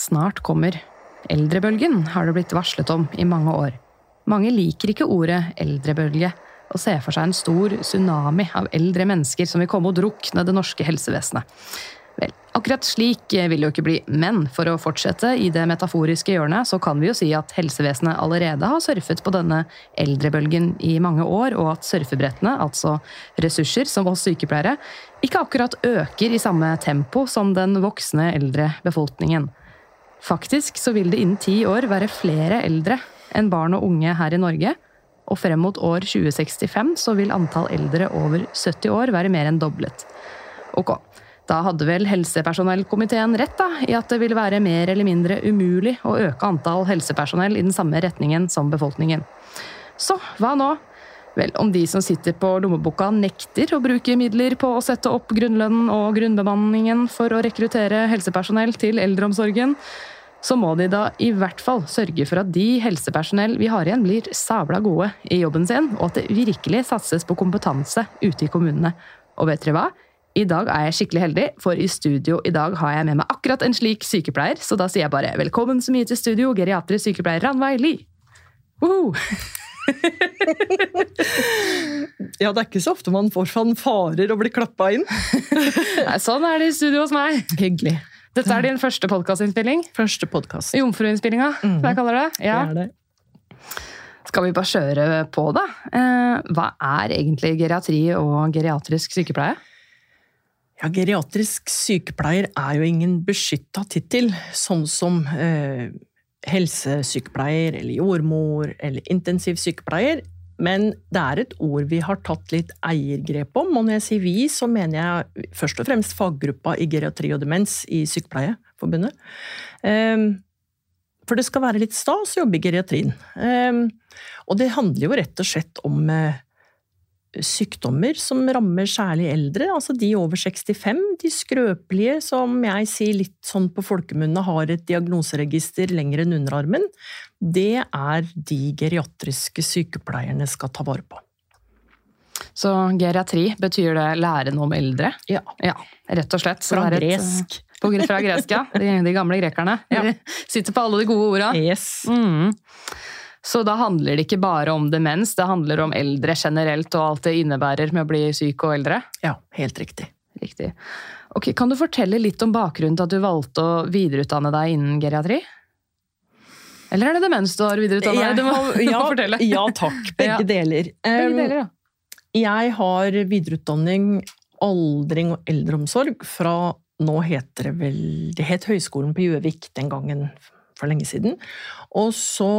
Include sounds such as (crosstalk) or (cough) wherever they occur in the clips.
Snart kommer. Eldrebølgen har det blitt varslet om i mange år. Mange liker ikke ordet eldrebølge, og ser for seg en stor tsunami av eldre mennesker som vil komme og drukne det norske helsevesenet. Vel, akkurat slik vil det jo ikke bli, men for å fortsette i det metaforiske hjørnet, så kan vi jo si at helsevesenet allerede har surfet på denne eldrebølgen i mange år, og at surfebrettene, altså ressurser som oss sykepleiere, ikke akkurat øker i samme tempo som den voksne eldre befolkningen. Faktisk så vil det innen ti år være flere eldre enn barn og unge her i Norge, og frem mot år 2065 så vil antall eldre over 70 år være mer enn doblet. Ok, da hadde vel helsepersonellkomiteen rett da, i at det vil være mer eller mindre umulig å øke antall helsepersonell i den samme retningen som befolkningen. Så hva nå? Vel, om de som sitter på lommeboka nekter å bruke midler på å sette opp grunnlønnen og grunnbemanningen for å rekruttere helsepersonell til eldreomsorgen, så må de da i hvert fall sørge for at de helsepersonell vi har igjen, blir sabla gode i jobben sin, og at det virkelig satses på kompetanse ute i kommunene. Og vet dere hva? I dag er jeg skikkelig heldig, for i studio i dag har jeg med meg akkurat en slik sykepleier, så da sier jeg bare velkommen så mye til studio, geriatrisk sykepleier Ranveig Lie. Woohoo! (laughs) Ja, det er ikke så ofte man får fanfarer og blir klappa inn. (laughs) Nei, sånn er det i studio hos meg. Hyggelig. Dette er din første podkastinnspilling. Første podkast. Jomfruinnspillinga, som jeg kaller det. Ja. Det er det. Skal vi bare kjøre på, da? Eh, hva er egentlig geriatri og geriatrisk sykepleie? Ja, Geriatrisk sykepleier er jo ingen beskytta tittel, sånn som eh, helsesykepleier eller jordmor eller intensivsykepleier. Men det er et ord vi har tatt litt eiergrep om, og når jeg sier vi, så mener jeg først og fremst faggruppa i geriatri og demens i Sykepleierforbundet. Eh, for det skal være litt stas å jobbe i geriatrien. Eh, og det handler jo rett og slett om eh, sykdommer som rammer særlig eldre, altså de over 65, de skrøpelige som jeg sier litt sånn på folkemunne har et diagnoseregister lenger enn underarmen, det er de geriatriske sykepleierne skal ta vare på. Så geriatri, betyr det lære noe om eldre? Ja. Ja, rett og slett. Så Fra det er et, gresk. eh, På, fra gresk, ja. (laughs) De, de gamle grekerne. Ja. De (laughs) sitter på alle de gode orda. Yes. Mm. Så da handler det ikke bare om demens, det handler om eldre generelt og alt det innebærer med å bli syk og eldre? Ja, helt riktig. Riktig. Ok, Kan du fortelle litt om bakgrunnen til at du valgte å videreutdanne deg innen geriatri? Eller er det demens du har videreutdannet deg? Du må, Jeg du må ja, (laughs) fortelle. Ja takk, begge Ja. deler. Begge Um, deler, ja. Jeg har videreutdanning aldring og eldreomsorg fra nå heter det vel Det het Høgskolen på Gjøvik den gangen for lenge siden. Og så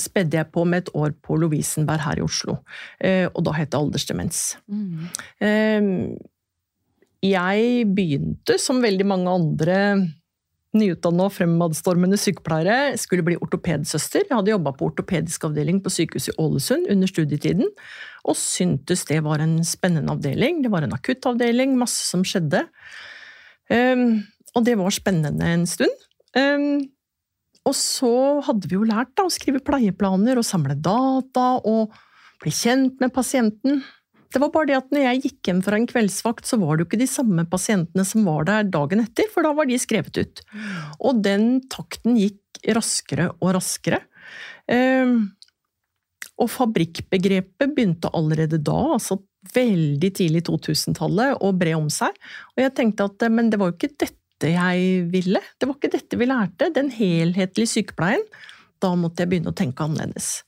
spedde jeg på med et år på Lovisenberg her i Oslo. eh, Og da het det aldersdemens. Mm. Eh, Jeg begynte, som veldig mange andre nyutdanna og fremadstormende sykepleiere, skulle bli ortopedsøster. Jeg hadde jobba på ortopedisk avdeling på sykehuset i Ålesund under studietiden, og syntes det var en spennende avdeling. Det var en akuttavdeling, masse som skjedde. Um, og det var spennende en stund. Um, og så hadde vi jo lært da, å skrive pleieplaner og samle data og bli kjent med pasienten. Det var bare det at når jeg gikk hjem fra en kveldsvakt, så var det jo ikke de samme pasientene som var der dagen etter, for da var de skrevet ut. Og den takten gikk raskere og raskere. Ehm, og fabrikkbegrepet begynte allerede da, altså veldig tidlig 2000-tallet, å bre om seg. Og jeg tenkte at men det var jo ikke dette jeg ville. Det var ikke dette vi lærte. Den helhetlige sykepleien. Da måtte jeg begynne å tenke annerledes.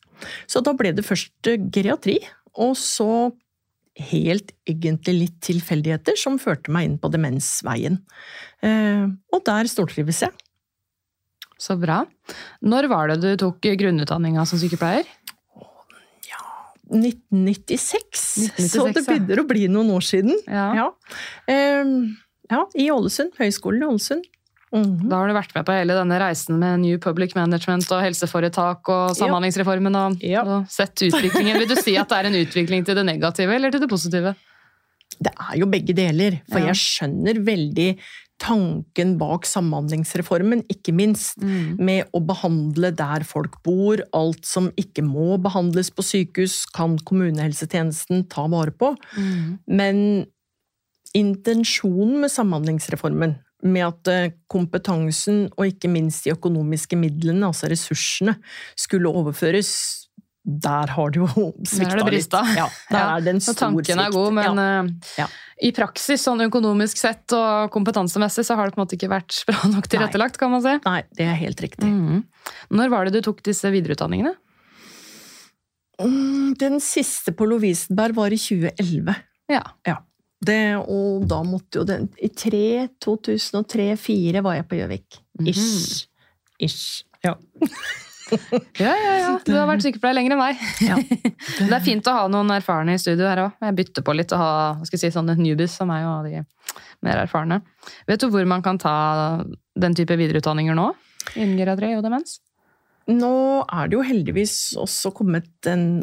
Så da ble det først geriatri, og så helt egentlig litt tilfeldigheter som førte meg inn på demensveien. Eh, og der stortrives jeg. Så bra. Når var det du tok grunnutdanninga som sykepleier? 1996, 1996, så det begynner å bli noen år siden. Ja. Ja. Ja, i Ålesund. Høgskolen i Ålesund. Mhm. Da har du vært med på hele denne reisen med New Public Management og helseforetak og Samhandlingsreformen og, Ja. og sett utviklingen. Vil du si at det er en utvikling til det negative eller til det positive? Det er jo begge deler, for Ja. jeg skjønner veldig tanken bak Samhandlingsreformen, ikke minst. Med å behandle der folk bor. Alt som ikke må behandles på sykehus, kan kommunehelsetjenesten ta vare på. Men intensjonen med Samhandlingsreformen, med at eh, kompetansen og ikke minst de økonomiske midlene, altså ressursene, skulle overføres, der har det jo svikta det brista. litt. Ja, der Ja, er det en stor tanken er god, men ja. eh, Ja. i praksis, sånn økonomisk sett og kompetansemessig, så har det på en måte ikke vært bra nok tilrettelagt, kan man si. Nei, det er helt riktig. Mhm. Når var det du tok disse videreutdanningene? Mm, Den siste på Lovisenberg var i 2011. Ja. Ja. Det, og da måtte jo den I 2003-2004 var jeg på Gjøvik. Mhm. Ish. Ish. Ja. (laughs) Ja, ja, ja. Du har vært sykepleier lenger enn meg. Ja. (laughs) Det er fint å ha noen erfarne i studio her òg. Jeg bytter på litt å ha skal jeg si, sånne newbies som meg og de mer erfarne. Vet du hvor man kan ta den type videreutdanninger nå? Innen geriatri og demens? Nå er det jo heldigvis også kommet en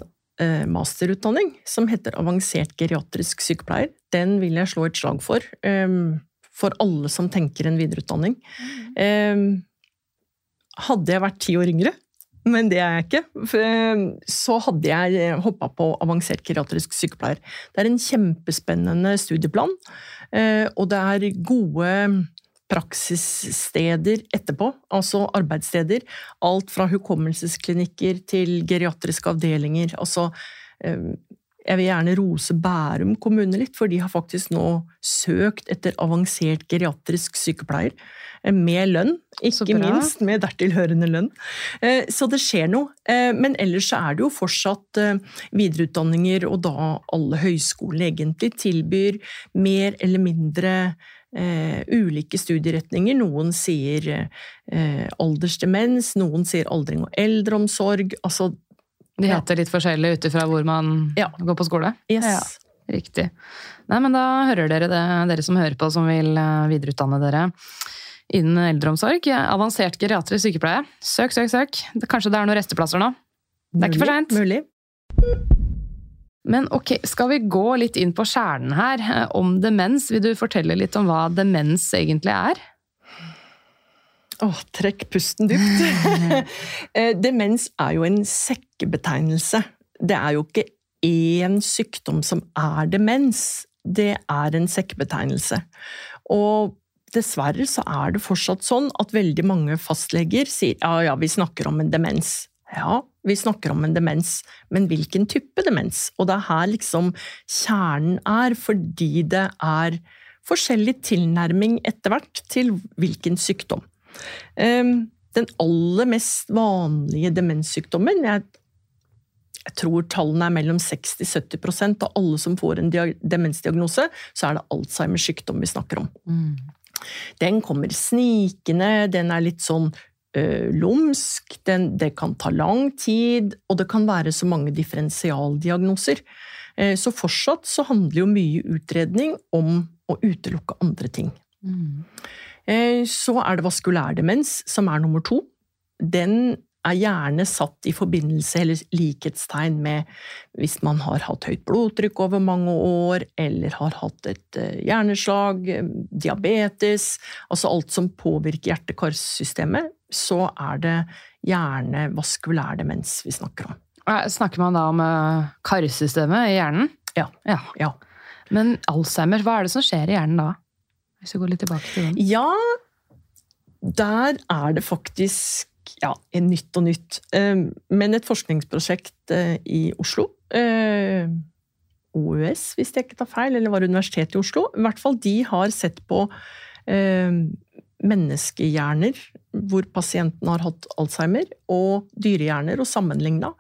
masterutdanning som heter avansert geriatrisk sykepleier. Den vil jeg slå et slag for. for alle som tenker en videreutdanning. Em, hadde jeg vært ti år yngre, men det er jeg ikke, så hadde jeg hoppa på avansert geriatrisk sykepleier. Det er en kjempespennende studieplan, eh, og det er gode praksissteder etterpå, altså arbeidssteder. Alt fra hukommelsesklinikker til geriatriske avdelinger. Altså, eh, jeg vil gjerne rose Bærum kommune litt, for de har faktisk nå søkt etter avansert geriatrisk sykepleier. eh, Med lønn, ikke minst med dertil hørende lønn. Eh, Så det skjer noe. Eh, Men ellers så er det jo fortsatt videreutdanninger, og da alle høyskolene egentlig tilbyr mer eller mindre eh, ulike studieretninger. Noen sier eh, aldersdemens, noen sier aldring og eldreomsorg. Altså, De Ja. heter litt forskjellig ut ifra hvor man Ja. går på skole? yes. Ja. Riktig. Nei, men da hører dere det, dere som hører på som vil eh, videreutdanne dere innen eldreomsorg. Avansert geriatrisk sykepleie. Søk, søk, søk. Kanskje det er noen resteplasser nå? Det er ikke for seint. Men ok, skal vi gå litt inn på kjernen her, eh, om demens? Vil du fortelle litt om hva demens egentlig er? Åh, trekk pusten dypt. (laughs) Eh, Demens er jo en sekkebetegnelse. Det er jo ikke én sykdom som er demens. Det er en sekkebetegnelse. Og dessverre så er det fortsatt sånn at veldig mange fastleger sier ja, ja, vi snakker om en demens. Ja, vi snakker om en demens, men hvilken type demens? Og det er her liksom kjernen er, fordi det er forskjellig tilnærming etter hvert til hvilken sykdom. Ehm, Den aller mest vanlige demenssykdommen jeg, jeg tror tallene er mellom 60-70% av alle som får en demensdiagnose, så er det Alzheimers sykdom vi snakker om. Den kommer snikende, den er litt sånn lumsk, den, det kan ta lang tid, og det kan være så mange differensialdiagnoser. Eh, Så fortsatt så handler jo mye utredning om å utelukke andre ting. Mm. Så er det vaskulær demens, som er nummer to. Den er gjerne satt i forbindelse eller likhetstegn med hvis man har hatt høyt blodtrykk over mange år, eller har hatt et eh, hjerneslag, eh, diabetes, altså alt som påvirker hjerte-karsystemet, så er det gjerne vaskulær demens vi snakker om. Eh, Snakker man da om karsystemet i hjernen? Ja. ja. Ja. Men Alzheimer, hva er det som skjer i hjernen da? Hvis vi går litt tilbake til den. Ja, der er det faktisk ja, nytt og nytt. Eh, Men et forskningsprosjekt eh, i Oslo, eh, OUS hvis jeg ikke tar feil, eller var det Universitetet i Oslo, i hvert fall de har sett på eh, menneskehjerner hvor pasienten har hatt Alzheimer, og dyrehjerner, og sammenligna.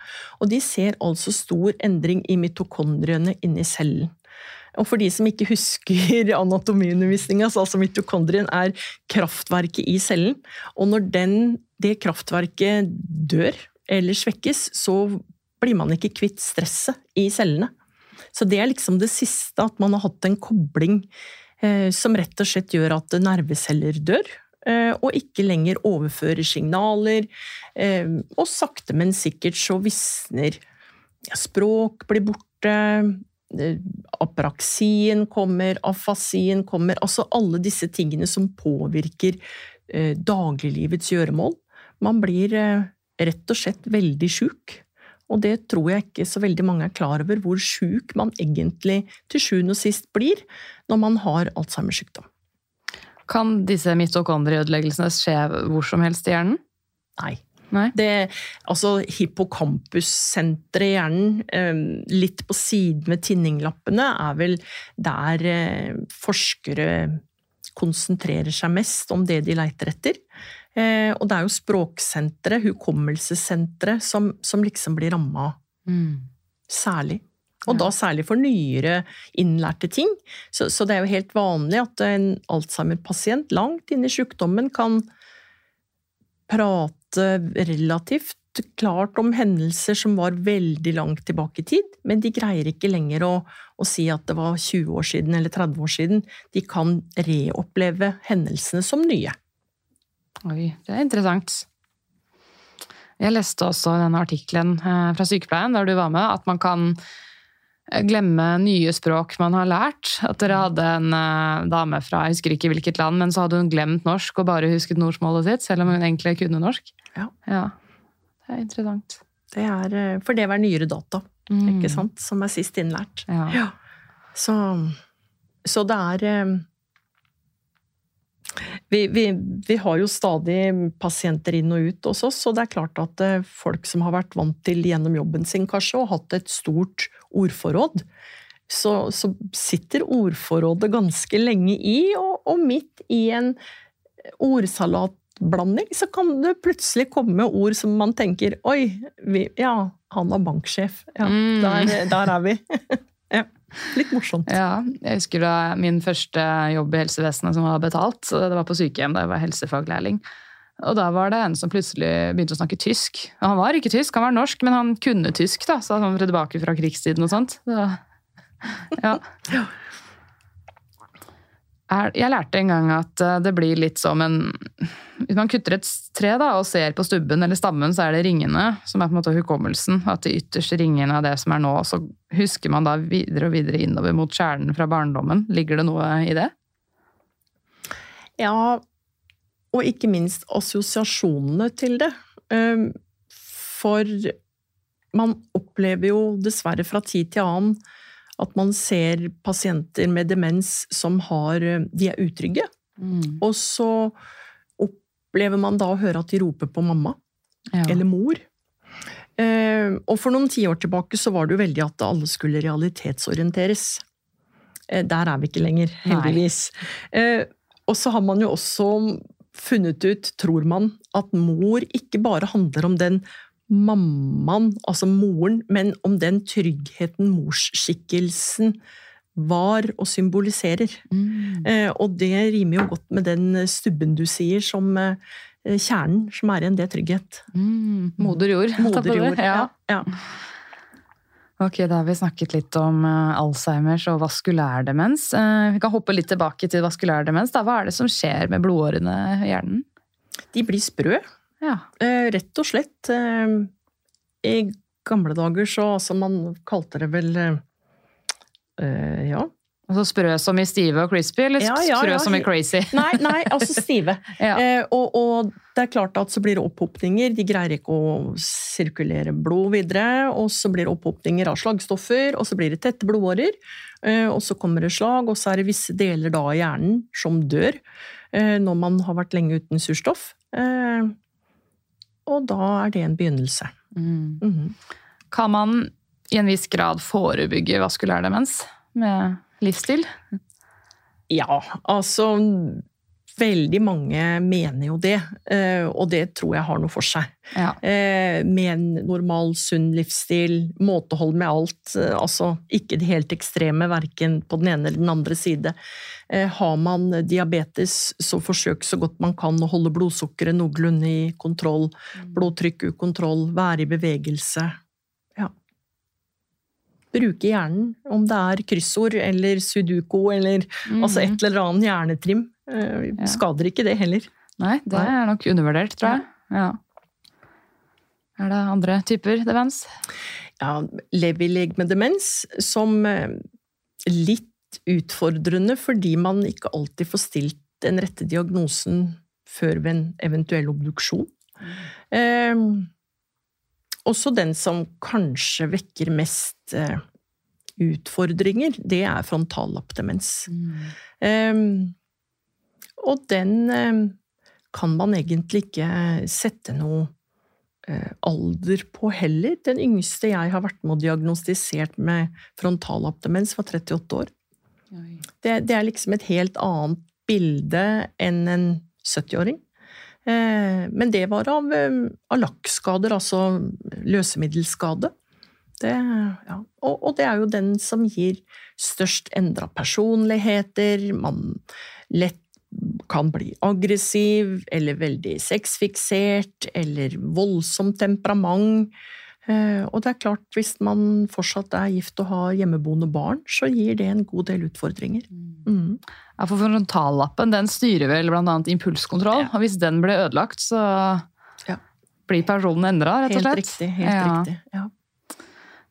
Og de ser altså stor endring i mitokondriene inni cellen. Og for de som ikke husker (laughs) anatomiundervisninga, så altså mitokondrien er kraftverket i cellen. Og når den, det kraftverket dør eller svekkes, så blir man ikke kvitt stresset i cellene. Så det er liksom det siste, at man har hatt en kobling eh, som rett og slett gjør at nerveceller dør. eh, Og ikke lenger overfører signaler. eh, Og sakte, men sikkert så visner språk blir borte. Apraksien kommer, afasien kommer. Altså alle disse tingene som påvirker eh, dagliglivets gjøremål. Man blir eh, rett og slett veldig sjuk. Og det tror jeg ikke så veldig mange er klar over, hvor sjuk man egentlig til sjuende og sist blir når man har Alzheimers sykdom. Kan disse mitokondrieødeleggelsene skje hvor som helst i hjernen? Nei. Nei. Det, altså Hippocampus-senteret i hjernen, eh, litt på siden ved tinninglappene, er vel der eh, forskere konsentrerer seg mest om det de leiter etter. Eh, og det er jo språksenteret, hukommelsessenteret, som, som liksom blir ramma særlig. Og da særlig for nyere innlærte ting. Så, så det er jo helt vanlig at en Alzheimer-pasient langt inn i sykdommen kan prate relativt klart om hendelser som var veldig langt tilbake i tid, men de greier ikke lenger å, å si at det var 20 år siden eller 30 år siden. De kan reoppleve hendelsene som nye. Oi, det er interessant. Jeg leste også denne artikkelen eh, fra Sykepleien der du var med, at man kan eh, glemme nye språk man har lært. At dere hadde en eh, dame fra jeg husker ikke hvilket land, men så hadde hun glemt norsk og bare husket morsmålet sitt, selv om hun egentlig kunne norsk. Ja. Det er interessant. Det er, eh, for det var nyere data, Mm. ikke sant, som er sist innlært. Ja. Ja. Så, så det er eh, vi, vi, vi har jo stadig pasienter inn og ut hos oss, og det er klart at eh, folk som har vært vant til gjennom jobben sin kanskje, og hatt et stort ordforråd, så, så sitter ordforrådet ganske lenge i, og, og midt i en ordsalatblanding så kan det plutselig komme ord som man tenker Oi, vi, ja, han var banksjef. Ja, Mm. der, der er vi. (laughs) ja, litt morsomt. Ja, jeg husker da min første jobb i helsevesenet som var betalt. Det var på sykehjem da jeg var helsefaglærling. Og da var det en som plutselig begynte å snakke tysk. Og han var ikke tysk, han var norsk, men han kunne tysk, da, så han var tilbake fra krigstiden og sånt. Så, ja. Er, jeg lærte en gang at eh, det blir litt som en Hvis man kutter et tre da, og ser på stubben eller stammen, så er det ringene som er på en måte hukommelsen. At de ytterste ringene av det som er nå, så husker man da videre og videre innover mot kjernen fra barndommen. Ligger det noe i det? Ja, og ikke minst assosiasjonene til det. Um, For man opplever jo dessverre fra tid til annen at man ser pasienter med demens som har De er utrygge. Og så opplever man da å høre at de roper på mamma Ja. eller mor. Eh, og for noen tiår tilbake så var det jo veldig at alle skulle realitetsorienteres. Eh, der er vi ikke lenger, heldigvis. Nei. og så har man jo også funnet ut, tror man, at mor ikke bare handler om den mammaen, altså moren, men om den tryggheten morsskikkelsen var og symboliserer. Mm. Eh, og det rimer jo godt med den stubben du sier, som eh, kjernen, som er igjen det trygghet. Mm. Moder jord. (laughs) Moder jord. Ja. ja. Ok, da har vi snakket litt om eh, Alzheimers og vaskulærdemens. Uh, vi kan hoppe litt tilbake til vaskulærdemens. Da. Hva er det som skjer med blodårene i hjernen? De blir sprø, Ja. eh, rett og slett. Eh, I gamle dager så altså, man kalte det vel eh, eh, Ja. Altså sprø som i stive og crispy, eller Ja, ja, sprø ja. som i crazy? (laughs) Nei, nei, altså stive. (laughs) Eh, og, og det er klart at så blir det opphopninger, de greier ikke å sirkulere blod videre, og så blir det opphopninger av slagstoffer, og så blir det tette blodårer, eh, og så kommer det slag, og så er det visse deler da av hjernen som dør eh, når man har vært lenge uten surstoff. Eh, og da er det en begynnelse. Mm. Mhm. Kan man i en viss grad forebygge vaskulær demens? med livsstil? Ja, altså Veldig mange mener jo det, eh, og det tror jeg har noe for seg. Ja. Eh, Med en normal, sunn livsstil, måtehold med alt. eh, Altså ikke det helt ekstreme, verken på den ene eller den andre side. Har man diabetes, så forsøk så godt man kan å holde blodsukkeret noenlunde i kontroll. Blodtrykk i kontroll, være i bevegelse. Bruke hjernen. Om det er kryssord eller sudoku eller altså et eller annet hjernetrim. Eh, Ja. Skader ikke det heller. Nei, det er nok undervurdert, tror jeg. Ja. Er det andre typer demens? Ja, levileg med demens, som eh, litt utfordrende fordi man ikke alltid får stilt den rette diagnosen før ved en eventuell obduksjon. Eh, også den som kanskje vekker mest eh, utfordringer, det er frontallappdemens. Eh, og den eh, kan man egentlig ikke sette noe eh, alder på heller. Den yngste jeg har vært med og diagnostisert med frontallappdemens, var 38 år. Det, det er liksom et helt annet bilde enn en 70-åring. Eh, men det var av, eh, av lakkskader, altså løsemiddelskade. Det, ja. og, og det er jo den som gir størst endra personligheter. Man lett kan bli aggressiv, eller veldig sexfiksert, eller voldsomt temperament. Eh, Og det er klart, hvis man fortsatt er gift og har hjemmeboende barn, så gir det en god del utfordringer. Mm. Ja, for frontallappen den styrer vel annet impulskontroll, Ja. og hvis den blir ødelagt, så Ja. blir personen endra, rett og Helt riktig. helt Ja. riktig. Ja.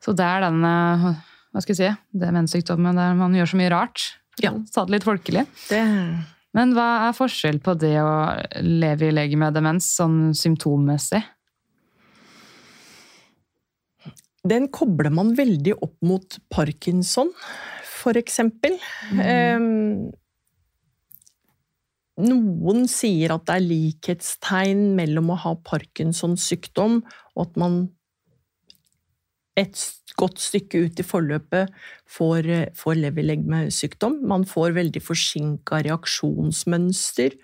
Så det er den eh, hva skal jeg si, demenssykdommen der man gjør så mye rart. Ja. Sa det litt folkelig. Det, Men hva er forskjell på det å leve i lege med demens sånn symptommessig? Den kobler man veldig opp mot parkinson, for eksempel. Eh, noen sier at det er likhetstegn mellom å ha Parkinsons sykdom og at man et godt stykke ut i forløpet får, får leverlegemesykdom. Man får veldig forsinka reaksjonsmønster.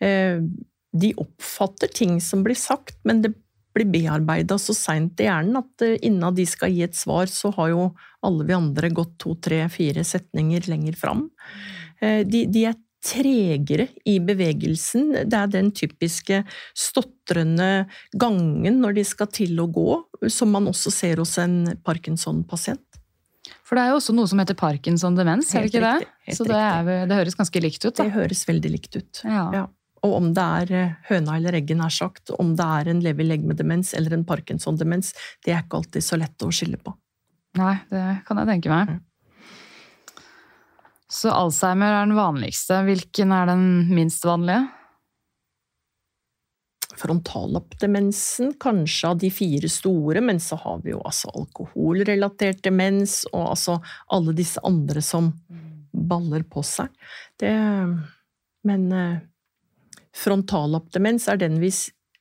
Eh, De oppfatter ting som blir sagt, men det blir bearbeida så seint i hjernen at eh, innen de skal gi et svar, så har jo alle vi andre gått to, tre, fire setninger lenger fram. Eh, De, de er tregere i bevegelsen. Det er den typiske stotrende gangen når de skal til å gå, som man også ser hos en Parkinson-pasient. For det er jo også noe som heter Parkinson-demens, er det ikke det? riktig, Så det, er, det høres ganske likt ut, da. Det høres veldig likt ut. Ja. Ja. Og om det er eh, høna eller egget, nær sagt, om det er en lever-legg-med-demens eller en Parkinson-demens, det er ikke alltid så lett å skille på. Nei, det kan jeg tenke meg. Mm. Så Alzheimer er den vanligste. Hvilken er den minst vanlige? Frontallappdemensen, kanskje av de fire store, men så har vi jo altså alkoholrelatert demens, og altså alle disse andre som baller på seg. Det, men eh, frontallappdemens er den vi,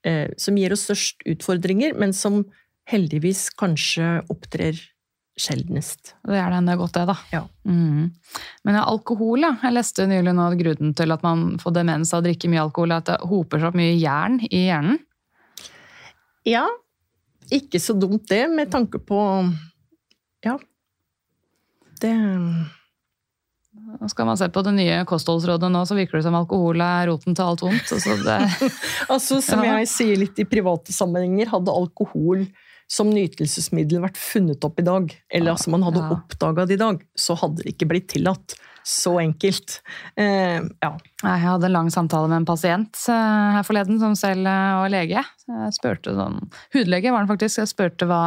eh, som gir oss størst utfordringer, men som heldigvis kanskje opptrer sjeldnest. Det er den det er godt, det, da. Ja. Mm. Men alkohol, ja. Jeg leste nylig nå at grunnen til at man får demens av å drikke mye alkohol, er at det hoper seg opp mye jern i hjernen. Ja, ikke så dumt det, med tanke på Ja. Det skal man se på det nye kostholdsrådet nå, så virker det som alkohol er roten til alt vondt. Så det, (laughs) Altså, som Ja. jeg sier litt i private sammenhenger, hadde alkohol som nytelsesmiddel vært funnet opp i dag, eller altså man hadde Ja. oppdaga det i dag, så hadde det ikke blitt tillatt. Så enkelt. Eh, ja. Jeg hadde en lang samtale med en pasient eh, her forleden som selv eh, var lege. Jeg spurte sånn, Hudlege var han faktisk. Jeg spurte hva,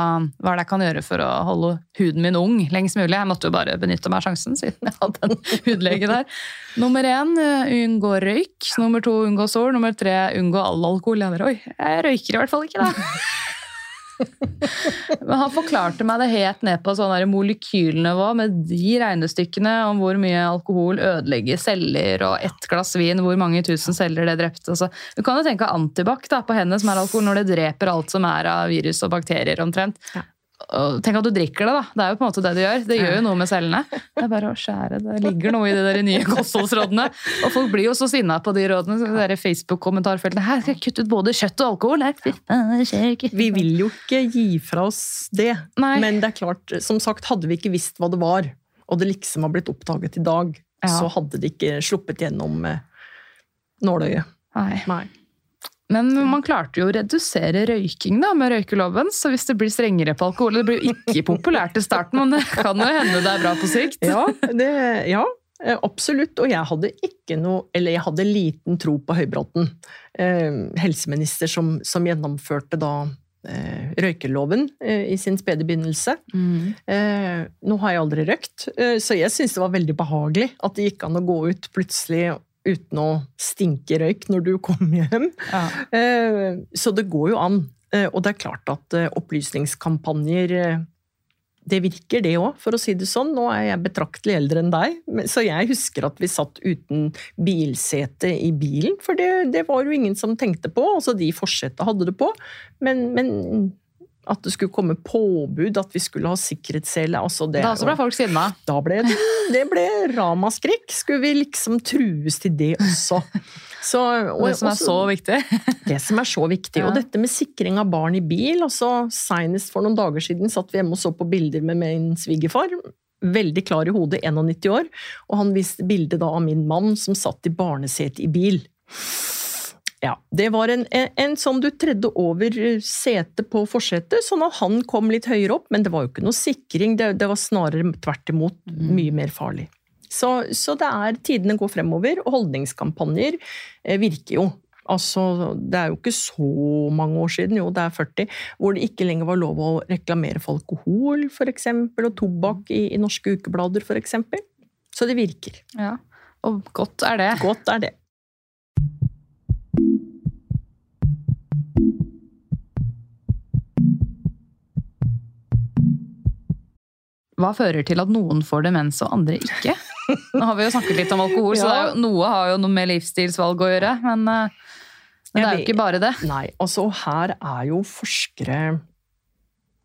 hva det kan gjøre for å holde huden min ung lengst mulig. Jeg måtte jo bare benytte meg av sjansen, siden jeg hadde en (laughs) hudlege der. Nummer én, eh, unngå røyk. Nummer to, unngå sol. Nummer tre, unngå all alkohol. Jeg der, Oi, jeg røyker i hvert fall ikke, da. Men han forklarte meg det helt ned på sånn molekylnivå med de regnestykkene om hvor mye alkohol ødelegger celler, og ett glass vin, hvor mange tusen celler det drepte. Altså, du kan jo tenke antibac på henne som er alkohol, når det dreper alt som er av virus og bakterier omtrent. Ja. Tenk at du drikker det, da. Det er jo på en måte det du gjør. Det gjør jo noe med cellene. Det er bare å skjære. Det ligger noe i de der nye kostholdsrådene. Og folk blir jo så sinna på de rådene. Så det Facebook-kommentarfeltene Her skal jeg kutte ut både kjøtt og alkohol. Ikke. Vi vil jo ikke gi fra oss det, Nei. men det er klart, som sagt, hadde vi ikke visst hva det var, og det liksom har blitt oppdaget i dag, Ja. så hadde det ikke sluppet gjennom eh, nåløyet. Nei. Nei. Men man klarte jo å redusere røyking da, med røykeloven, så hvis det blir strengere på alkohol Det blir jo ikke populært i starten, men det kan jo hende det er bra på sikt. Ja, det, ja eh, absolutt. Og jeg hadde ikke noe Eller jeg hadde liten tro på Høybråten. Eh, helseminister som, som gjennomførte da eh, røykeloven eh, i sin spede begynnelse. Mm. Eh, nå har jeg aldri røykt, eh, så jeg syns det var veldig behagelig at det gikk an å gå ut plutselig uten å stinke røyk når du kom hjem. Ja. Eh, Så det går jo an. Eh, Og det er klart at eh, opplysningskampanjer det virker, det òg, for å si det sånn. Nå er jeg betraktelig eldre enn deg, så jeg husker at vi satt uten bilsete i bilen. For det, det var jo ingen som tenkte på. Altså, de forsetet hadde det på. Men, men at det skulle komme påbud, at vi skulle ha sikkerhetssele altså det Da ble folk sinna. da ble det, det ble ramaskrik. Skulle vi liksom trues til det også? Så, og, Det som er også- så viktig. det som er så viktig. (laughs) Ja. Og dette med sikring av barn i bil. altså Senest for noen dager siden satt vi hjemme og så på bilder med min svigerfar. Veldig klar i hodet, 91 år. Og han viste bilde av min mann som satt i barnesete i bil. Ja, Det var en, en, en sånn du tredde over setet på forsetet, sånn at han kom litt høyere opp. Men det var jo ikke noe sikring, det, det var snarere tvert imot mye mer farlig. Så, så det er tidene går fremover, og holdningskampanjer eh, virker jo. Altså, det er jo ikke så mange år siden, jo det er 40, hvor det ikke lenger var lov å reklamere for alkohol for eksempel, og tobakk i, i norske ukeblader f.eks. Så det virker. Ja. Og godt er det. Godt er det. Hva fører til at noen får demens og andre ikke? Nå har vi jo snakket litt om alkohol, så (laughs) Ja. det er jo, noe har jo noe med livsstilsvalg å gjøre. Men, eh, men det er jo ikke bare det. Nei, altså her er jo forskere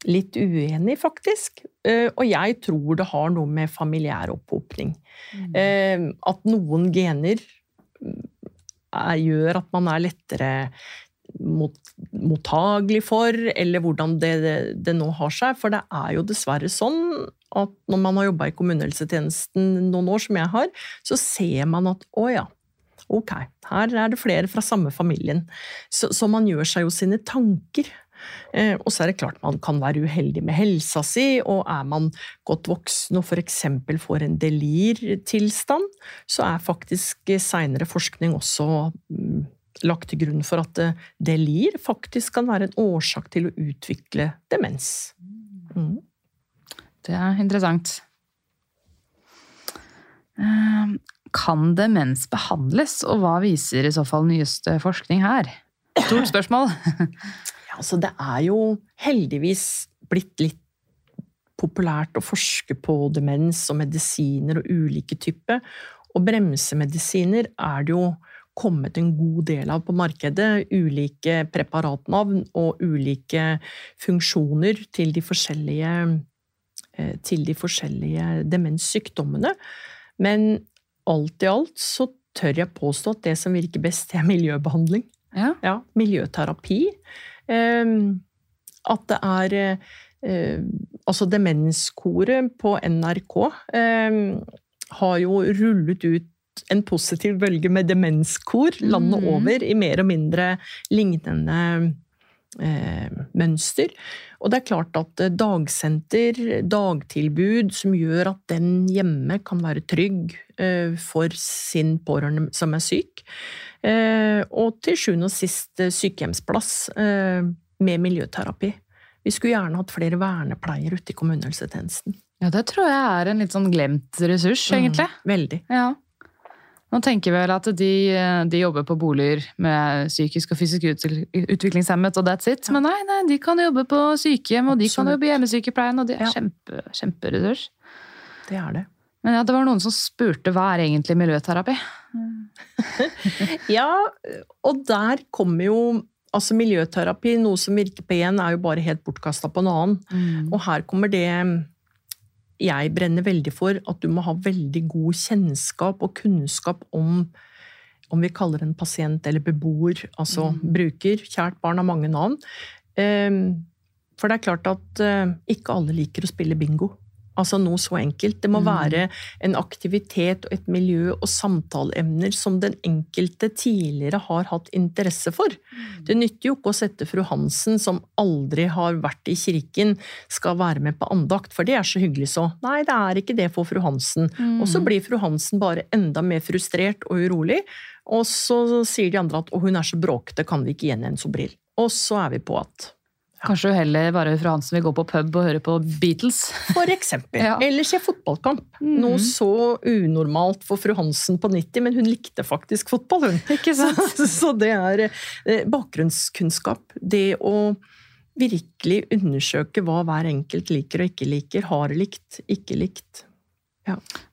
litt uenige, faktisk. Eh, Og jeg tror det har noe med familiær opphopning. Mm. At noen gener mm, er, gjør at man er lettere mot, mottagelig for, eller hvordan det, det, det nå har seg. For det er jo dessverre sånn at når man har jobba i kommunehelsetjenesten noen år, som jeg har, så ser man at å ja, ok, her er det flere fra samme familien. Så, så man gjør seg jo sine tanker. Eh, og så er det klart man kan være uheldig med helsa si, og er man godt voksen og f.eks. får en delirtilstand, så er faktisk seinere forskning også mm, lagt til grunn for at det delir faktisk kan være en årsak til å utvikle demens. Mm. Det er interessant. Eh, Kan demens behandles, og hva viser i så fall nyeste forskning her? Stort spørsmål. (laughs) Ja, altså det er jo heldigvis blitt litt populært å forske på demens og medisiner og ulike typer. Og bremsemedisiner er det jo kommet en god del av på markedet. Ulike preparatnavn og ulike funksjoner til de forskjellige, eh, til de forskjellige demenssykdommene. Men alt i alt så tør jeg påstå at det som virker best, er miljøbehandling. Ja. Ja, miljøterapi. Eh, at det er eh, Altså, Demenskoret på NRK eh, har jo rullet ut en positiv bølge med demenskor landet mm. over i mer og mindre lignende eh, mønster. Og det er klart at eh, dagsenter, dagtilbud som gjør at den hjemme kan være trygg eh, for sin pårørende som er syk. Eh, og til sjuende og sist eh, sykehjemsplass eh, med miljøterapi. Vi skulle gjerne hatt flere vernepleiere ute i kommunehelsetjenesten. ja, det tror jeg er en litt sånn glemt ressurs, egentlig. Mm, veldig. Ja. Nå tenker vel at de, de jobber på boliger med psykisk og fysisk utviklingshemmet, og that's it. Men nei, nei, de kan jobbe på sykehjem, og de kan jobbe i hjemmesykepleien, og det er Ja. kjempe, kjemperessurs. Det er det. Men ja, det var noen som spurte hva er egentlig miljøterapi? (laughs) Ja, og der kommer jo Altså miljøterapi, noe som virker på én, er jo bare helt bortkasta på en annen. Og her kommer det jeg brenner veldig for, at du må ha veldig god kjennskap og kunnskap om om vi kaller en pasient eller beboer, altså Mm. bruker. Kjært barn har mange navn. Ehm, For det er klart at eh, ikke alle liker å spille bingo. Altså noe så enkelt. Det må Mm. være en aktivitet og et miljø og samtaleemner som den enkelte tidligere har hatt interesse for. Det nytter jo ikke å sette fru Hansen, som aldri har vært i kirken, skal være med på andakt, for det er så hyggelig så. Nei, det er ikke det for fru Hansen. Og så blir fru Hansen bare enda mer frustrert og urolig, og så sier de andre at å, hun er så bråkete, kan vi ikke gi henne en sobril? Og så er vi på at Kanskje du heller bare fru Hansen vil gå på pub og høre på Beatles. For eksempel. (laughs) Ja. Eller se fotballkamp. Mm. Noe så unormalt for fru Hansen på 90, men hun likte faktisk fotball, hun. (laughs) Ikke (laughs) Så, så det er eh, bakgrunnskunnskap. Det å virkelig undersøke hva hver enkelt liker og ikke liker. Har likt, ikke likt.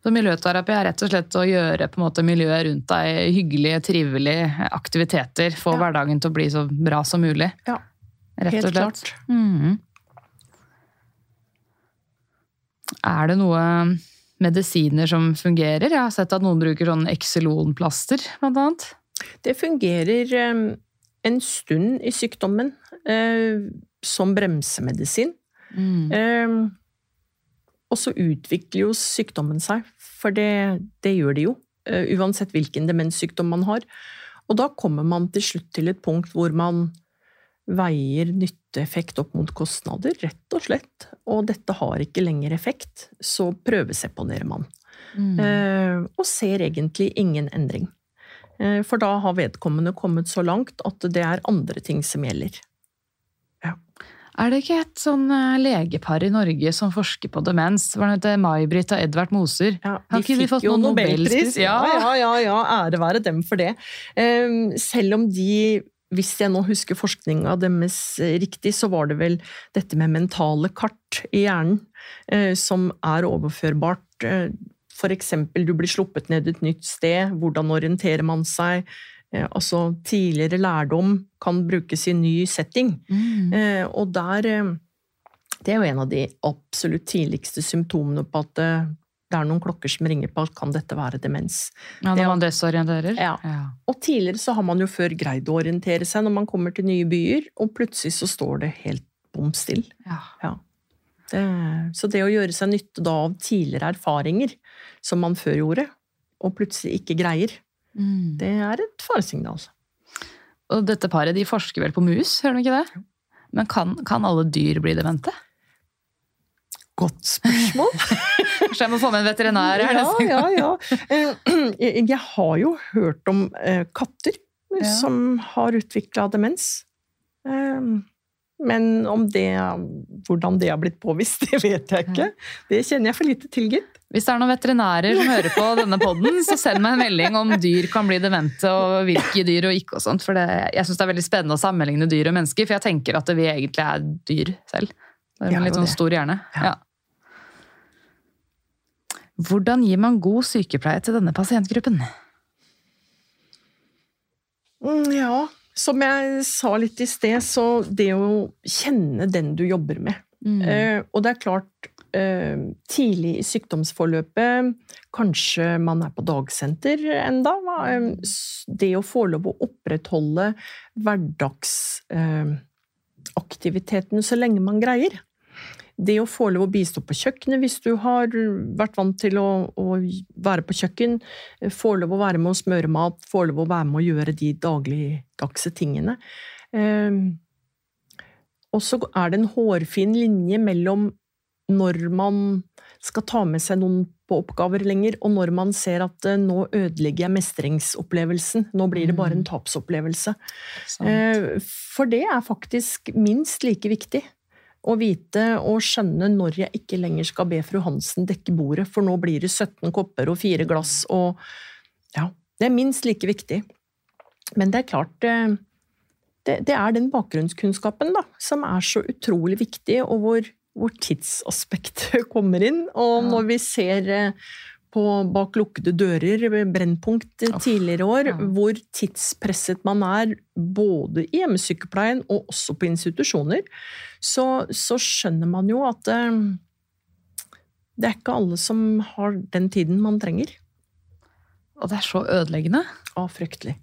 Så miljøterapi er rett og slett å gjøre måte miljøet rundt deg hyggelige, trivelige aktiviteter. Få Ja. hverdagen til å bli så bra som mulig. Ja, Rett Helt og slett. klart. Mhm. Er det noe medisiner som fungerer? Jeg har sett at noen bruker sånn Exelon-plaster, blant annet. Det fungerer eh, en stund i sykdommen eh, som bremsemedisin. Mm. Eh, og så utvikler jo sykdommen seg, for det, det gjør det jo. uansett hvilken demenssykdom man har. Og da kommer man til slutt til et punkt hvor man veier nytteeffekt opp mot kostnader, rett og slett. Og dette har ikke lenger effekt, så prøveseponerer man. Mm. Eh, og ser egentlig ingen endring. Eh, for da har vedkommende kommet så langt at det er andre ting som gjelder. Er det ikke et sånn eh, legepar i Norge som forsker på demens? Hva heter May-Britt og Edvard Moser? Ja, Har ikke de fått noen Nobelpris? Ja, Ja. ja, ja, ja, ære være dem for det. Selv om de, hvis jeg nå husker forskninga deres eh, riktig, så var det vel dette med mentale kart i hjernen eh, som er overførbart. F.eks. For eksempel, du blir sluppet ned et nytt sted, hvordan orienterer man seg? Eh, Altså, tidligere lærdom kan brukes i ny setting. Mm. Eh, og der eh, Det er jo en av de absolutt tidligste symptomene på at eh, det er noen klokker som ringer på kan dette være demens. Ja, når man desorienterer? Ja. Og tidligere så har man jo før greid å orientere seg når man kommer til nye byer, og plutselig så står det helt bom stille. Ja. Det, så det å gjøre seg nytte da av tidligere erfaringer, som man før gjorde, og plutselig ikke greier, Mm. det er et faresignal. Og dette paret de forsker vel på mus, hører de ikke det? Men kan, kan alle dyr bli demente? Godt spørsmål. (laughs) Kanskje jeg må få med en veterinær her Ja, neste gang? ja, ja. Eh, Jeg (clears throat) jeg har jo hørt om eh, katter Ja. som har utvikla demens. Eh, Men om det, hvordan det har blitt påvist, (laughs) det vet jeg ikke. Det kjenner jeg for lite til, gitt. Hvis det er noen veterinærer som hører på denne podden, så send meg en melding om dyr kan bli demente, og hvilke dyr og ikke og sånt. For det, jeg syns det er veldig spennende å sammenligne dyr og mennesker, for jeg tenker at vi egentlig er dyr selv. Det er en litt sånn stor hjerne. Ja. Hvordan gir man god sykepleie til denne pasientgruppen? Mm, Ja, som jeg sa litt i sted, så det å kjenne den du jobber med. Mm. Eh, og det er klart, eh, tidlig i sykdomsforløpet, kanskje man er på dagsenter enda, eh, det å få lov å opprettholde hverdagsaktiviteten eh, så lenge man greier. Det å få lov å bistå på kjøkkenet hvis du har vært vant til å, å være på kjøkken, få lov å være med å smøre mat, få lov å være med å gjøre de dagligdagse tingene. Eh, og så er det en hårfin linje mellom når man skal ta med seg noen på oppgaver lenger, og når man ser at eh, nå ødelegger jeg mestringsopplevelsen. Nå blir det bare en tapsopplevelse. Sant. Eh, For det er faktisk minst like viktig. Å vite og skjønne når jeg ikke lenger skal be fru Hansen dekke bordet, for nå blir det 17 kopper og fire glass og Ja, det er minst like viktig. Men det er klart eh, det, det er den bakgrunnskunnskapen da, som er så utrolig viktig, og hvor, hvor tidsaspektet (laughs) kommer inn. Og når vi ser eh, på bak lukkede dører, Brennpunkt eh, tidligere år, ja. hvor tidspresset man er, både i hjemmesykepleien og også på institusjoner, så, så skjønner man jo at eh, det er ikke alle som har den tiden man trenger. Og det er så ødeleggende. Å, fryktelig.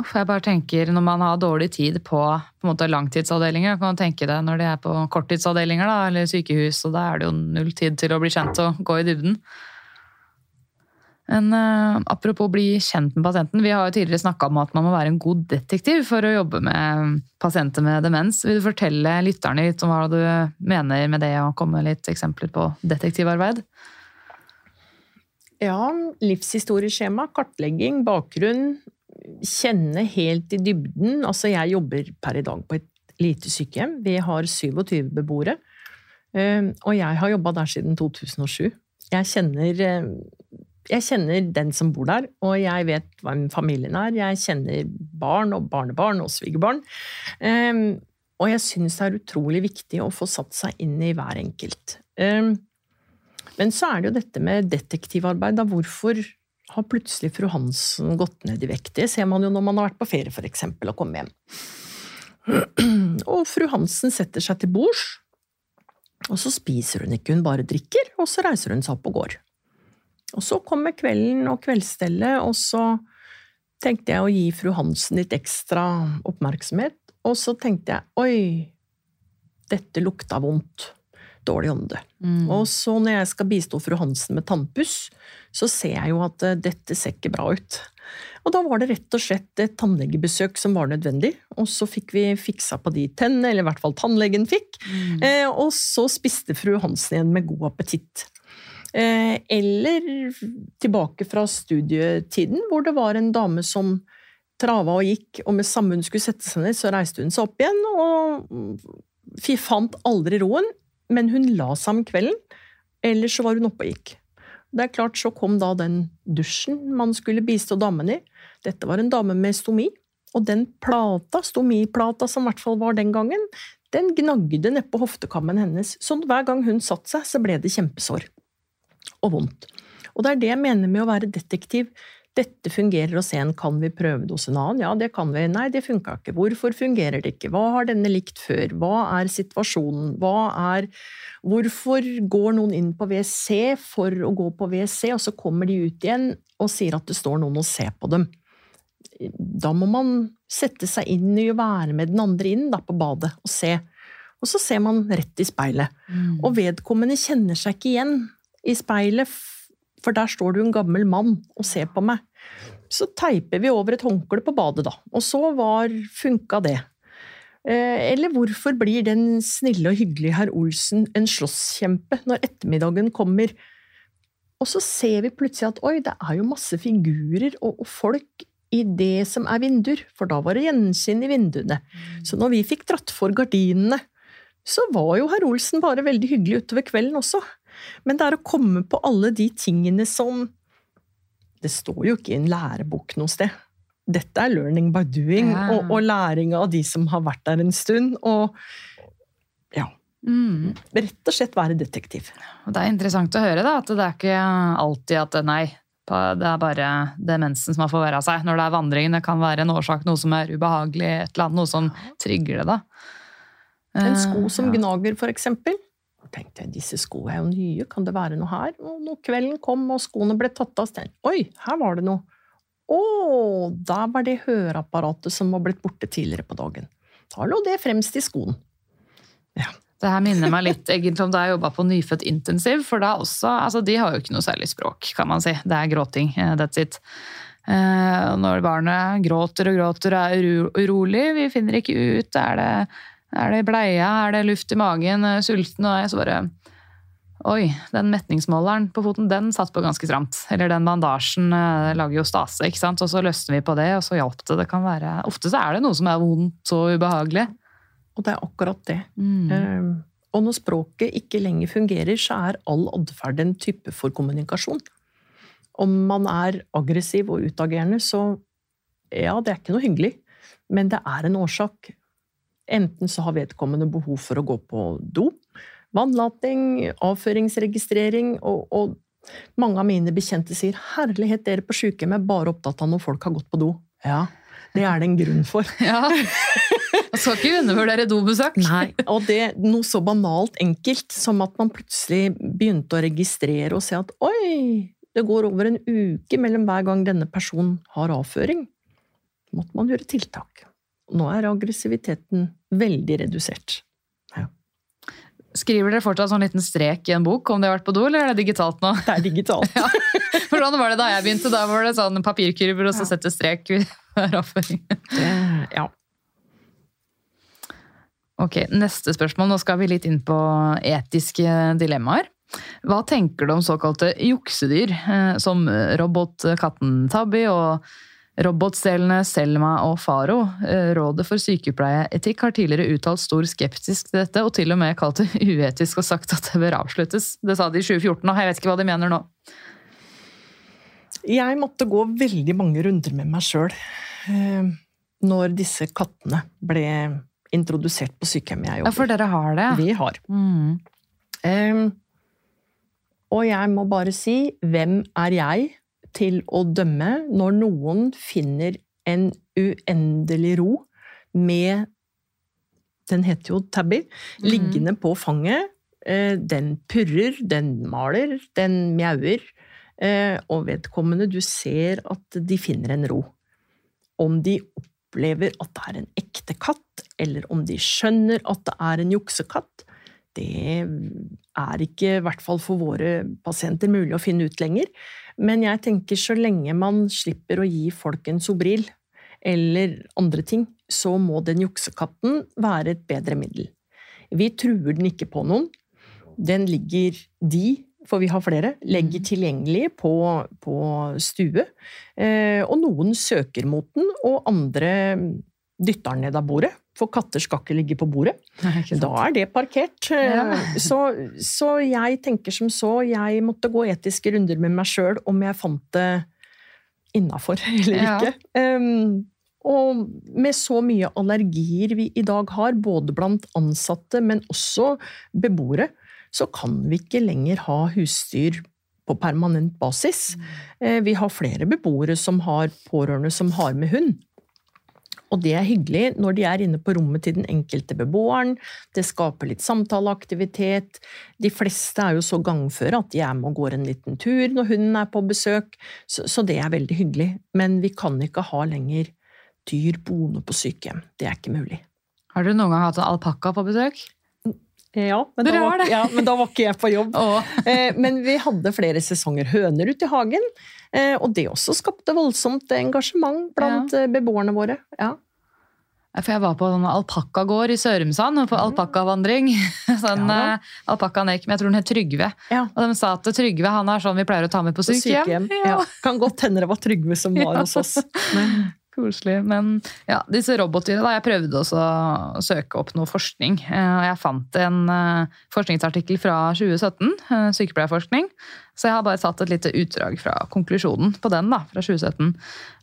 Uff, jeg bare tenker Når man har dårlig tid på, på en måte langtidsavdelinger, kan man tenke det når de er på korttidsavdelinger da, eller sykehus, og da er det jo null tid til å bli kjent og gå i dybden. Men uh, apropos bli kjent med pasienten. Vi har jo tidligere snakka om at man må være en god detektiv for å jobbe med pasienter med demens. Vil du fortelle lytterne litt om hva du mener med det, og komme med litt eksempler på detektivarbeid? Ja, livshistorieskjema, kartlegging, bakgrunn. Kjenne helt i dybden. Altså, jeg jobber per i dag på et lite sykehjem. Vi har 27 beboere. Eh, og jeg har jobba der siden 2007. Jeg kjenner eh, jeg kjenner den som bor der, og jeg vet hvem familien er. Jeg kjenner barn og barnebarn og svigerbarn. Um, og jeg syns det er utrolig viktig å få satt seg inn i hver enkelt. Um, men så er det jo dette med detektivarbeid. Da. Hvorfor har plutselig fru Hansen gått ned i vekt? Det ser man jo når man har vært på ferie, for eksempel, og kommet hjem. Og fru Hansen setter seg til bords, og så spiser hun ikke, hun bare drikker, og så reiser hun seg opp og går. Og så kommer kvelden og kveldsstellet, og så tenkte jeg å gi fru Hansen litt ekstra oppmerksomhet. Og så tenkte jeg oi, dette lukta vondt. Dårlig ånde. Mm. Og så når jeg skal bistå fru Hansen med tannpuss, så ser jeg jo at uh, dette ser ikke bra ut. Og da var det rett og slett et tannlegebesøk som var nødvendig. Og så fikk vi fiksa på de tennene, eller i hvert fall tannlegen fikk. Mm. Eh, og så spiste fru Hansen igjen med god appetitt. Eh, eller tilbake fra studietiden, hvor det var en dame som trava og gikk, og med samme hun skulle sette seg ned, så reiste hun seg opp igjen og fant aldri roen. Men hun la seg om kvelden, eller så var hun oppe og gikk. Det er klart, Så kom da den dusjen man skulle bistå damen i. Dette var en dame med stomi, og den plata, stomiplata som i hvert fall var den gangen, den gnagde nedpå hoftekammen hennes, så hver gang hun satte seg, så ble det kjempesår og vondt. Og det er det jeg mener med å være detektiv. Dette fungerer hos en, kan vi prøve det hos en annen? Ja, det kan vi. Nei, det funka ikke. Hvorfor fungerer det ikke? Hva har denne likt før? Hva er situasjonen? Hva er Hvorfor går noen inn på WC for å gå på WC, og så kommer de ut igjen og sier at det står noen og ser på dem? Da må man sette seg inn i å være med den andre inn da, på badet og se. Og så ser man rett i speilet. Mm. Og vedkommende kjenner seg ikke igjen i speilet, for der står det jo en gammel mann og ser på meg. Så teiper vi over et håndkle på badet, da. Og så var funka det. Eh, eller hvorfor blir den snille og hyggelige herr Olsen en slåsskjempe når ettermiddagen kommer? Og så ser vi plutselig at oi, det er jo masse figurer og, og folk i det som er vinduer, for da var det gjensyn i vinduene. Mm. Så når vi fikk dratt for gardinene, så var jo herr Olsen bare veldig hyggelig utover kvelden også. Men det er å komme på alle de tingene som Det står jo ikke i en lærebok noe sted. Dette er learning by doing, ja. og, og, læring av de som har vært der en stund. Og ja. Mm. Rett og slett være detektiv. Det er interessant å høre da, at det er ikke alltid at nei, det er bare demensen som har forverra seg. Når det er vandringen, det kan være en årsak, noe som er ubehagelig, et eller annet, noe som trigger det. da. En sko som eh, gnager, for eksempel tenkte jeg disse skoene er jo nye, kan det være noe her? Og når kvelden kom og skoene ble tatt av, så oi, her var det noe. Å, der var det høreapparatet som var blitt borte tidligere på dagen. Da lå det fremst i skoen. Ja. Det her minner meg litt egentlig om da jeg jobba på Nyfødt intensiv. For da også, altså de har jo ikke noe særlig språk, kan man si. Det er gråting. Eh, that's it. Eh, når barnet gråter og gråter og er urolig, vi finner ikke ut, er det er det bleia? Er det luft i magen? Sulten? Og jeg så bare Oi, den metningsmåleren på foten, den satt på ganske stramt. Eller den bandasjen eh, lager jo stase, ikke sant. Og så løsner vi på det, og så hjalp det. Det kan være Ofte så er det noe som er vondt og ubehagelig. Og det er akkurat det. Mm. Um, og når språket ikke lenger fungerer, så er all atferd en type for kommunikasjon. Om man er aggressiv og utagerende, så ja, det er ikke noe hyggelig. Men det er en årsak. Enten så har vedkommende behov for å gå på do, vannlating, avføringsregistrering, og, og, mange av mine bekjente sier 'herlighet, dere på sykehjemmet er bare opptatt av når folk har gått på do'. Ja, det er det en grunn for. (laughs) Ja. Man skal ikke undervurdere dobesøk. Nei, og det noe så banalt enkelt som at man plutselig begynte å registrere og se at oi, det går over en uke mellom hver gang denne personen har avføring. måtte man gjøre tiltak. Nå er aggressiviteten veldig redusert. Skriver dere fortsatt sånn liten strek i en bok om de har vært på do, eller er det digitalt nå? Det er digitalt. (laughs) Ja. Sånn var det da jeg begynte. Da var det sånn papirkurver og så sette strek ved hver avføring. Ja. Ok, Neste spørsmål. Nå skal vi litt inn på etiske dilemmaer. Hva tenker du om såkalte juksedyr, eh, som robotkatten Tabby og robotselene Selma og Faro? Eh, Rådet for sykepleieetikk har tidligere uttalt stor skeptisk til dette, og til og med kalt det (laughs) uetisk og sagt at det bør avsluttes. Det sa de i 2014, og jeg vet ikke hva de mener nå. Jeg måtte gå veldig mange runder med meg sjøl eh, når disse kattene ble introdusert på sykehjemmet jeg Ja, jobber. for dere har det? Vi har. Mm. Um, og jeg må bare si, hvem er jeg til å dømme når noen finner en uendelig ro med Den heter jo Tabby. Mhm. Liggende på fanget. Eh, den purrer, den maler, den mjauer. Eh, og vedkommende, du ser at de finner en ro. Om de opplever at det er en ekte katt, eller om de skjønner at det er en juksekatt, det er ikke, i hvert fall for våre pasienter, mulig å finne ut lenger. Men jeg tenker så lenge man slipper å gi folk en Sobril eller andre ting, så må den juksekatten være et bedre middel. Vi truer den ikke på noen. Den ligger de, for vi har flere, legger tilgjengelig på, på stue. Eh, og noen søker mot den, og andre dytter den ned av bordet. For katter skal ikke ligge på bordet. Nei. Da er det parkert. Ja. Så, så jeg tenker som så, jeg måtte gå etiske runder med meg sjøl om jeg fant det innafor (laughs) eller Ja. ikke. Um, og med så mye allergier vi i dag har, både blant ansatte, men også beboere, så kan vi ikke lenger ha husdyr på permanent basis. Mm. Vi har flere beboere som har pårørende som har med hund. Og det er hyggelig når de er inne på rommet til den enkelte beboeren. Det skaper litt samtaleaktivitet. De fleste er jo så gangføre at de er med og går en liten tur når hunden er på besøk, så, så det er veldig hyggelig. Men vi kan ikke ha lenger dyr boende på sykehjem. Det er ikke mulig. Har dere noen gang hatt en alpakka på besøk? Ja, men, da var, ja, men da var ikke jeg på jobb. (laughs) Eh, Men vi hadde flere sesonger høner ute i hagen, eh, og det også skapte voldsomt engasjement blant ja. beboerne våre. Ja. For jeg var på en alpakkagård i Sørumsand, på alpakkavandring. (laughs) Sånn Ja. ja. alpakkaen gikk, men jeg tror den het Trygve. Ja. Og de sa at Trygve han er sånn vi pleier å ta med på På sykehjem. (laughs) Ja. Kan godt hende det var Trygve som var hos oss. Men, Koselig. Men ja, disse robotdyrene, jeg prøvde også å søke opp noe forskning. eh, Og jeg fant en eh, forskningsartikkel fra 2017, eh, sykepleierforskning. Så jeg har bare tatt et lite utdrag fra konklusjonen på den, da, fra 2017.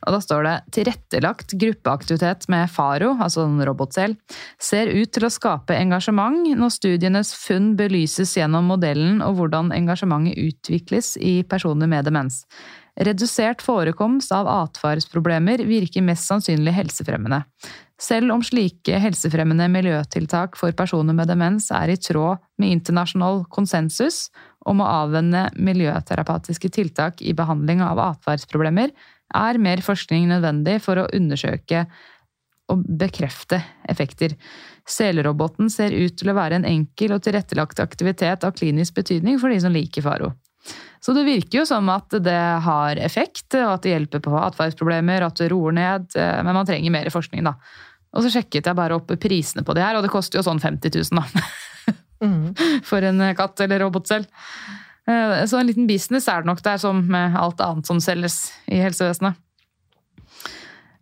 Og da står det tilrettelagt gruppeaktivitet med Faro, altså en robotsel, ser ut til å skape engasjement når studienes funn belyses gjennom modellen og hvordan engasjementet utvikles i personer med demens. Redusert forekomst av atferdsproblemer virker mest sannsynlig helsefremmende. Selv om slike helsefremmende miljøtiltak for personer med demens er i tråd med internasjonal konsensus om å avvenne miljøterapeutiske tiltak i behandling av atferdsproblemer, er mer forskning nødvendig for å undersøke og bekrefte effekter. Seleroboten ser ut til å være en enkel og tilrettelagt aktivitet av klinisk betydning for de som liker Faro. Så det virker jo som at det har effekt, og at det hjelper på atferdsproblemer, at det roer ned, eh, men man trenger mer forskning, da. Og så sjekket jeg bare opp prisene på det her, og det koster jo sånn 50 000 da, (laughs) mm. for en katt eller robot selv. Så en liten business er det nok der, som med alt annet som selges i helsevesenet.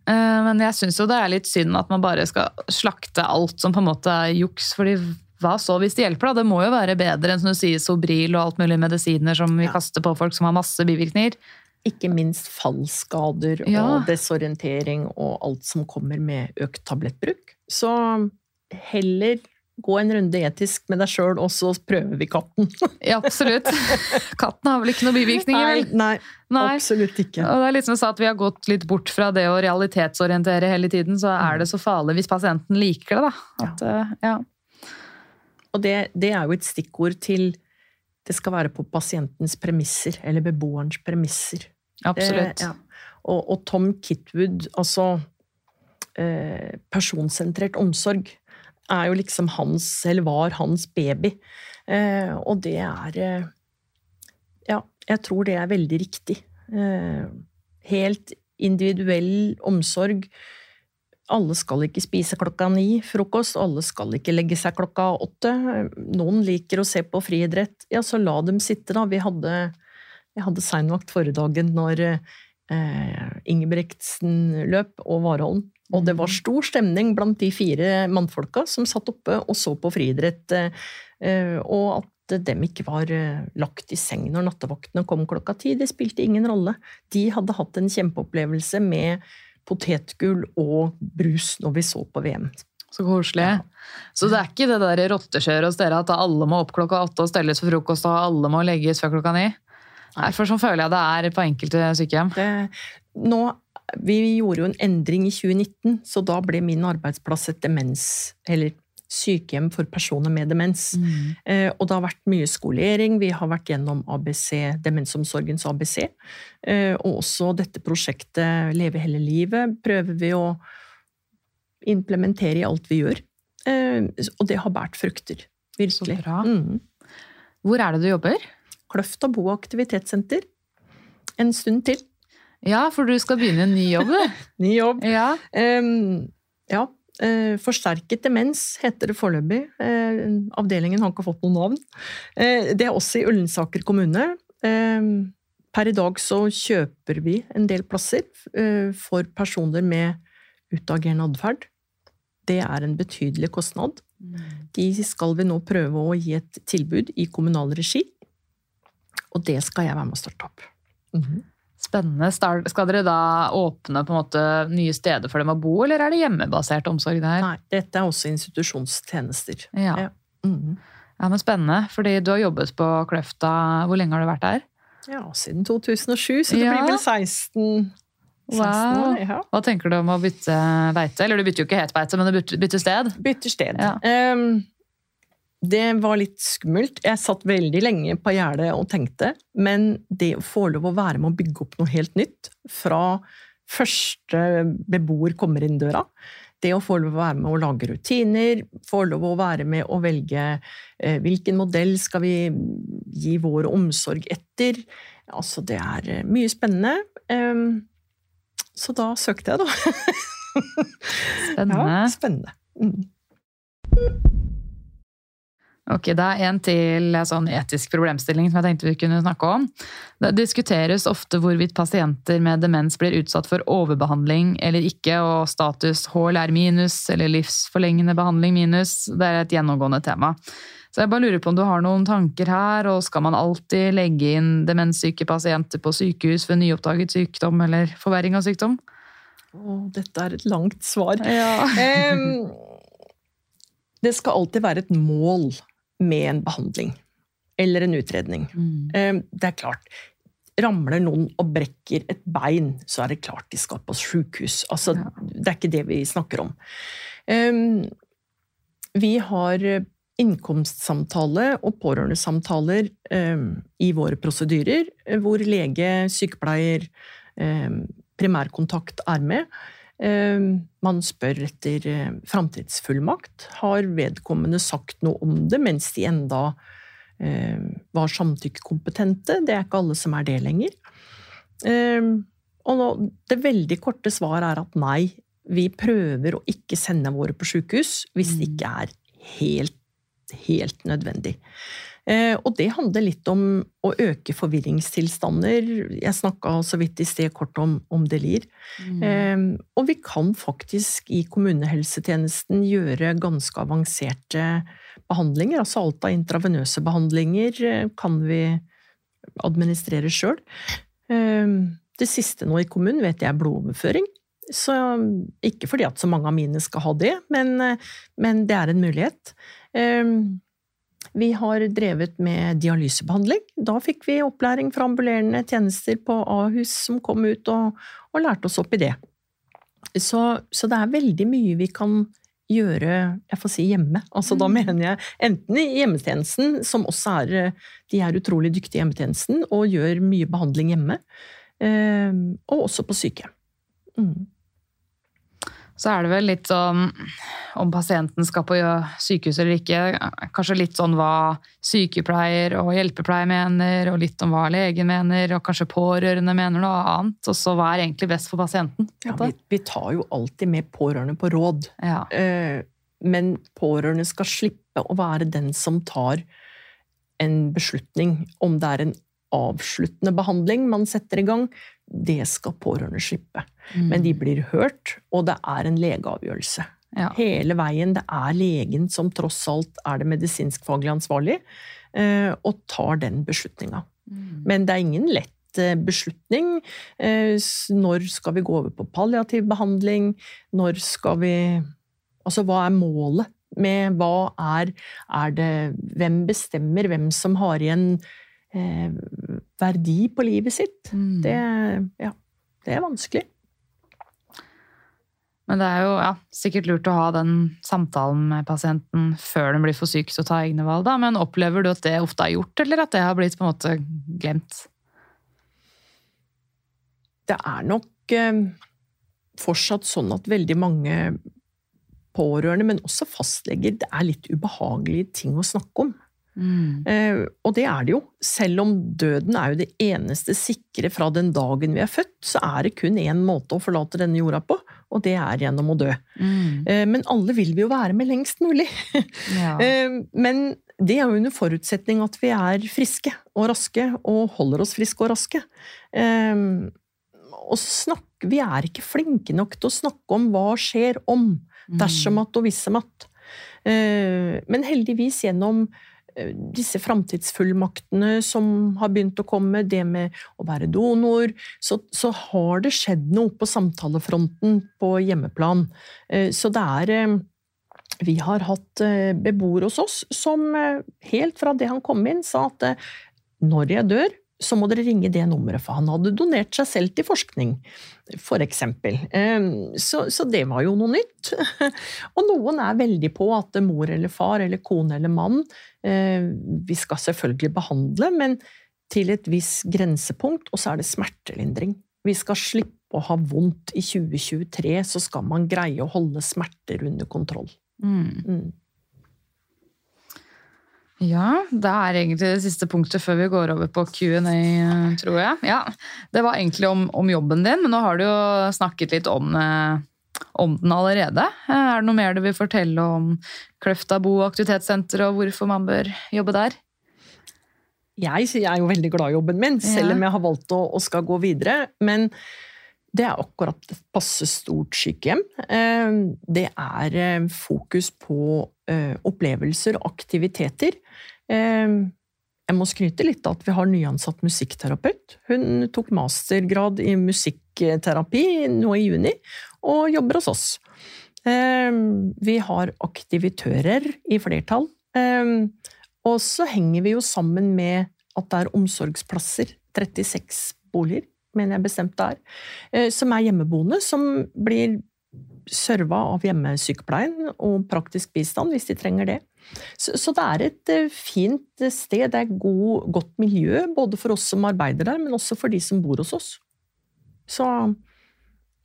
Eh, Men jeg syns jo det er litt synd at man bare skal slakte alt som på en måte er juks. fordi hva så hvis det hjelper? da? Det må jo være bedre enn som du sier, Sobril og alt mulig medisiner som vi Ja. kaster på folk som har masse bivirkninger. Ikke minst fallskader Ja. og desorientering og alt som kommer med økt tablettbruk. Så heller gå en runde etisk med deg sjøl, og så prøver vi katten. (laughs) Ja, absolutt. Katten har vel ikke noen bivirkninger, Nei, vel? nei, Nei. absolutt ikke. Og det er litt som jeg sa at Vi har gått litt bort fra det å realitetsorientere hele tiden. Så er det så farlig hvis pasienten liker det. da. At, eh, ja. Og det, det er jo et stikkord til det skal være på pasientens premisser, eller beboerens premisser. Absolutt. Det, ja. og, og Tom Kitwood, altså eh, personsentrert omsorg er jo liksom hans, eller var hans baby. Eh, og det er eh, Ja, jeg tror det er veldig riktig. Eh, helt individuell omsorg. Alle skal ikke spise klokka ni frokost, alle skal ikke legge seg klokka åtte. Noen liker å se på friidrett. Ja, så la dem sitte, da. Vi hadde, jeg hadde seinvakt forrige dagen når eh, Ingebrigtsen løp, og Warholm. Og det var stor stemning blant de fire mannfolka som satt oppe og så på friidrett. Eh, og at dem ikke var eh, lagt i seng når nattevaktene kom klokka ti, det spilte ingen rolle. De hadde hatt en kjempeopplevelse med potetgull og brus når vi så på VM. Så koselig. Så det er ikke det der rotteskjøret hos dere at alle må opp klokka åtte og stelles for frokost, og alle må legges før klokka ni? Nei, for sånn føler jeg det er på enkelte sykehjem. Det, nå, vi gjorde jo en endring i 2019, så da ble min arbeidsplass et demens... Eller sykehjem for personer med demens. Mm. Eh, og det har vært mye skolering. Vi har vært gjennom ABC, Demensomsorgens ABC. Eh, og også dette prosjektet Leve hele livet prøver vi å implementere i alt vi gjør. Eh, og det har båret frukter. Virkelig. Så bra. Mm. Hvor er det du jobber? Kløfta bo- og aktivitetssenter. En stund til. Ja, for du skal begynne en ny jobb, du. (laughs) Ny jobb. Ja. Um, ja. Eh, forsterket demens heter det foreløpig. Eh, avdelingen har ikke fått noe navn. Eh, det er også i Ullensaker kommune. Per i dag så kjøper vi en del plasser eh, for personer med utagerende atferd. Det er en betydelig kostnad. De skal vi nå prøve å gi et tilbud i kommunal regi. Og det skal jeg være med å starte opp. Mhm. Spennende. Skal dere da åpne på en måte nye steder for dem å bo, eller er det hjemmebasert omsorg der? Nei, dette er også institusjonstjenester. Ja. Ja. Mm. ja, men Spennende, fordi du har jobbet på Kløfta. Hvor lenge har du vært der? Ja, siden 2007, så det Ja. blir vel 16, 16 Wow. Ja. Hva tenker du om å bytte beite? Eller du bytter jo ikke helt beite, men du bytter, bytter sted. Bytter sted. Ja. Ehm, det var litt skummelt. Jeg satt veldig lenge på gjerdet og tenkte, men det å få lov å være med å bygge opp noe helt nytt, fra første beboer kommer inn døra, det å få lov å være med å lage rutiner, få lov å være med å velge eh, hvilken modell skal vi gi vår omsorg etter, altså det er eh, mye spennende. Ehm, så da søkte jeg, da. (laughs) Spennende. Ja, spennende. Mm. Ok, Det er en til sånn etisk problemstilling som jeg tenkte vi kunne snakke om. Det diskuteres ofte hvorvidt pasienter med demens blir utsatt for overbehandling eller ikke, og status HLR minus eller livsforlengende behandling minus. Det er et gjennomgående tema. Så jeg bare lurer på om du har noen tanker her, og skal man alltid legge inn demenssyke pasienter på sykehus ved nyoppdaget sykdom eller forverring av sykdom? Å, dette er et langt svar. Ja. (laughs) Det skal alltid være et mål med en behandling. Eller en utredning. Mm. Det er klart. Ramler noen og brekker et bein, så er det klart de skal på sykehus. Altså, Ja. Det er ikke det vi snakker om. Em, vi har innkomstsamtale og pårørendesamtaler em, i våre prosedyrer, eh, hvor lege, sykepleier, em, primærkontakt er med. Eh, Man spør etter eh, framtidsfullmakt. Har vedkommende sagt noe om det mens de enda eh, var samtykkekompetente? Det er ikke alle som er det lenger. Eh, Og nå, det veldig korte svaret er at nei, vi prøver å ikke sende våre på sykehus hvis det ikke er helt, helt nødvendig. Eh, og det handler litt om å øke forvirringstilstander. Jeg snakka så vidt i sted kort om, om delir. Mm. Eh, og vi kan faktisk i kommunehelsetjenesten gjøre ganske avanserte behandlinger. Altså alt av intravenøse behandlinger eh, kan vi administrere sjøl. Det siste nå i kommunen vet jeg er blodoverføring. Så ikke fordi at så mange av mine skal ha det, men, men det er en mulighet. Eh, vi har drevet med dialysebehandling. Da fikk vi opplæring fra ambulerende tjenester på Ahus som kom ut og, og lærte oss opp i det. Så, så det er veldig mye vi kan gjøre jeg får si hjemme. Altså Da mener jeg enten i hjemmetjenesten, som også er De er utrolig dyktige i hjemmetjenesten og gjør mye behandling hjemme. eh, Og også på sykehjem. Mm. Så er det vel litt sånn om pasienten skal på sykehus eller ikke. Kanskje litt sånn hva sykepleier og hjelpepleier mener, og litt om hva legen mener, og kanskje pårørende mener noe annet. Og så hva er egentlig best for pasienten? Ja, vi, vi, tar jo alltid med pårørende på råd. Ja. Eh, men pårørende skal slippe å være den som tar en beslutning. Om det er en avsluttende behandling man setter i gang, det skal pårørende slippe. Mm. Men de blir hørt, og det er en legeavgjørelse. Ja. Hele veien. Det er legen som tross alt er det medisinskfaglig ansvarlig, eh, og tar den beslutninga. Mm. Men det er ingen lett eh, beslutning. Eh, Når skal vi gå over på palliativ behandling? Når skal vi Altså, hva er målet med hva er Er det Hvem bestemmer hvem som har igjen verdi på livet sitt? Mm. Det, ja, det er vanskelig. Men det er jo ja, sikkert lurt å ha den samtalen med pasienten før den blir for syk til å ta egne valg. Da. Men opplever du at det ofte er gjort, eller at det har blitt på en måte glemt? Det er nok eh, fortsatt sånn at veldig mange pårørende, men også fastleger, det er litt ubehagelige ting å snakke om. Mm. Eh, og det er det jo. Selv om døden er jo det eneste sikre fra den dagen vi er født, så er det kun én måte å forlate denne jorda på, og det er gjennom å dø. Mm. Eh, men alle vil vi jo være med lengst mulig. (laughs) Ja. Eh, men det er jo under forutsetning at vi er friske og raske, og holder oss friske og raske. Og snakk, vi er ikke flinke nok til å snakke om hva skjer om, dersom at og hvis om at. Men heldigvis gjennom disse framtidsfullmaktene som har begynt å komme, det med å være donor, så, så har det skjedd noe på samtalefronten på hjemmeplan. Eh, Så det er eh, Vi har hatt eh, beboere hos oss som helt fra det han kom inn, sa at når jeg dør, så må dere ringe det nummeret, for han hadde donert seg selv til forskning, for eksempel. Eh, Så, så det var jo noe nytt. (laughs) Og noen er veldig på at mor eller far eller kone eller mann eh, Vi skal selvfølgelig behandle, men til et visst grensepunkt, og så er det smertelindring. Vi skal slippe å ha vondt i 2023, så skal man greie å holde smerter under kontroll. Mm. Mm. Ja, det er egentlig det siste punktet før vi går over på Q&A, tror jeg. Ja, Det var egentlig om, om jobben din, men nå har du jo snakket litt om, eh, om den allerede. Eh, Er det noe mer du vil fortelle om Kløfta bo- og aktivitetssenter og hvorfor man bør jobbe der? Jeg, jeg er jo veldig glad i jobben min, selv om jeg har valgt å, å skal gå videre. Men det er akkurat et passe stort sykehjem. Eh, Det er fokus på opplevelser og aktiviteter. Eh, Jeg må skryte litt av at vi har nyansatt musikkterapeut. Hun tok mastergrad i musikkterapi nå i juni, og jobber hos oss. Eh, Vi har aktivitører i flertall. Eh, Og så henger vi jo sammen med at det er omsorgsplasser, 36 boliger, mener jeg bestemt det er, eh, som er hjemmeboende, som blir serva av hjemmesykepleien og praktisk bistand hvis de trenger det. Så, så det er et eh, fint sted, det er god, godt miljø både for oss som arbeider der, men også for de som bor hos oss. Så